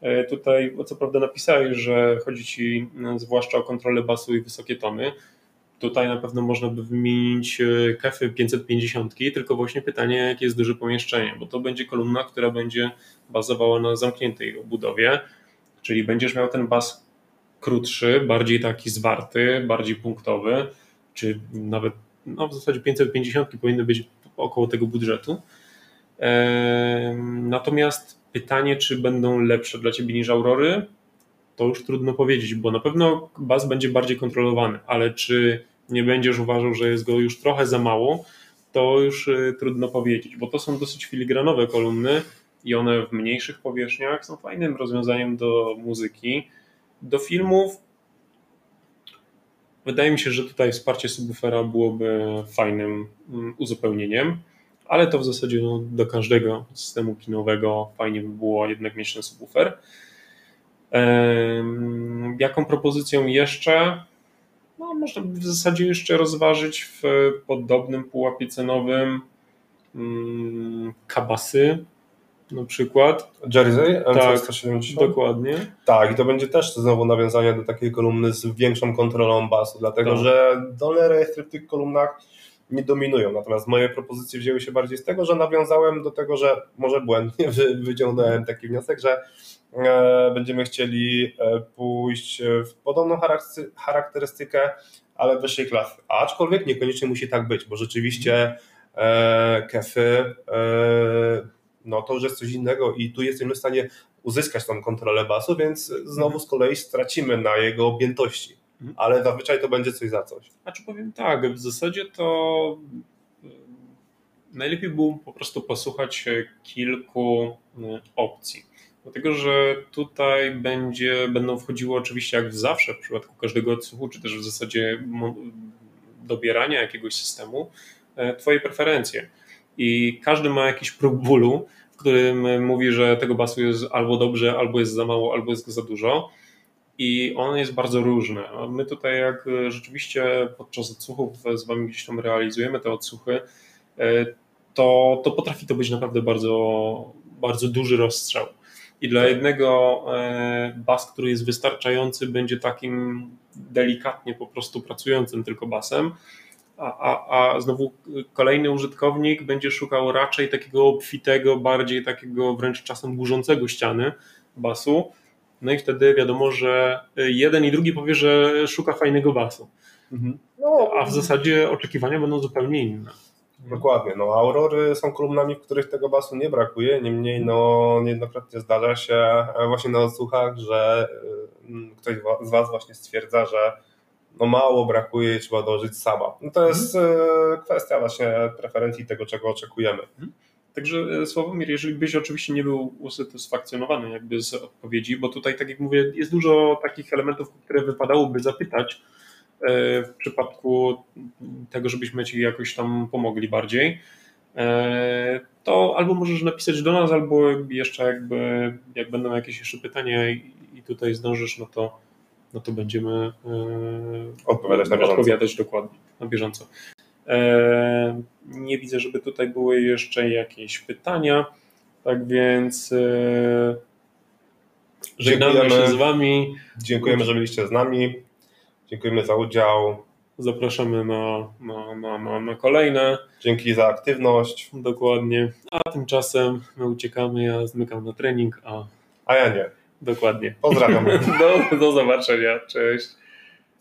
S1: E, tutaj co prawda napisałeś, że chodzi ci no, zwłaszcza o kontrolę basu i wysokie tony. Tutaj na pewno można by wymienić e, kefy 550, tylko właśnie pytanie, jakie jest duże pomieszczenie, bo to będzie kolumna, która będzie bazowała na zamkniętej obudowie, czyli będziesz miał ten bas krótszy, bardziej taki zwarty, bardziej punktowy, czy nawet no w zasadzie 550 powinny być około tego budżetu. Natomiast pytanie, czy będą lepsze dla ciebie niż Aurory, to już trudno powiedzieć, bo na pewno bas będzie bardziej kontrolowany, ale czy nie będziesz uważał, że jest go już trochę za mało, to już y, trudno powiedzieć, bo to są dosyć filigranowe kolumny i one w mniejszych powierzchniach są fajnym rozwiązaniem do muzyki. Do filmów wydaje mi się, że tutaj wsparcie subwoofera byłoby fajnym mm, uzupełnieniem ale to w zasadzie no, do każdego systemu kinowego fajnie by było jednak mieć ten subwoofer. Jaką propozycją jeszcze? No, można by w zasadzie jeszcze rozważyć w podobnym pułapie cenowym mm, kabasy na przykład.
S2: Jersey
S1: MC170? Tak, dokładnie.
S2: Tak, i to będzie też znowu nawiązanie do takiej kolumny z większą kontrolą basu, dlatego tak. że dolne rejestry w tych kolumnach nie dominują. Natomiast moje propozycje wzięły się bardziej z tego, że nawiązałem do tego, że może błędnie wyciągnąłem taki wniosek, że e, będziemy chcieli e, pójść w podobną charakterystykę, ale wyższej klasy. Aczkolwiek niekoniecznie musi tak być, bo rzeczywiście e, kefy no to już jest coś innego i tu jesteśmy w stanie uzyskać tą kontrolę basu, więc znowu z kolei stracimy na jego objętości. Mhm. ale zazwyczaj to będzie coś za coś.
S1: A czy powiem tak, w zasadzie to e, najlepiej było po prostu posłuchać kilku e, opcji. Dlatego, że tutaj będzie, będą wchodziły oczywiście jak zawsze w przypadku każdego odsłuchu, czy też w zasadzie dobierania jakiegoś systemu, e, Twoje preferencje. I każdy ma jakiś próg bólu, w którym mówi, że tego basu jest albo dobrze, albo jest za mało, albo jest go za dużo i on jest bardzo różny. My tutaj jak e, rzeczywiście podczas odsłuchów z Wami gdzieś tam realizujemy te odsłuchy, e, to, to potrafi to być naprawdę bardzo, bardzo duży rozstrzał. I dla jednego e, bas, który jest wystarczający, będzie takim delikatnie po prostu pracującym tylko basem, a, a, a znowu kolejny użytkownik będzie szukał raczej takiego obfitego, bardziej takiego wręcz czasem burzącego ściany basu, no i wtedy wiadomo, że jeden i drugi powie, że szuka fajnego basu. Mhm. No, a w zasadzie oczekiwania będą zupełnie inne.
S2: Dokładnie. No, Aurory są kolumnami, w których tego basu nie brakuje. Niemniej no, niejednokrotnie zdarza się właśnie na odsłuchach, że y, ktoś z Was właśnie stwierdza, że no mało brakuje, trzeba dołożyć saba. No to jest e, kwestia właśnie preferencji tego, czego oczekujemy.
S1: Także e, Sławomir, jeżeli byś oczywiście nie był usatysfakcjonowany jakby z odpowiedzi, bo tutaj, tak jak mówię, jest dużo takich elementów, które wypadałoby zapytać e, w przypadku tego, żebyśmy ci jakoś tam pomogli bardziej, to albo możesz napisać do nas, albo jeszcze jakby, jak będą jakieś jeszcze pytania i tutaj zdążysz, no to, no to będziemy
S2: odpowiadać na bieżąco.
S1: Odpowiadać dokładnie, na bieżąco. E, nie widzę, żeby tutaj były jeszcze jakieś pytania. Tak więc e, żegnamy się z Wami.
S2: Dziękujemy, że byliście z nami. Dziękujemy za udział.
S1: Zapraszamy na, na, na, na, na kolejne.
S2: Dzięki za aktywność.
S1: Dokładnie. A tymczasem my uciekamy, ja zmykam na trening, a.
S2: A ja nie.
S1: Dokładnie.
S2: Pozdrawiam.
S1: do, do zobaczenia. Cześć.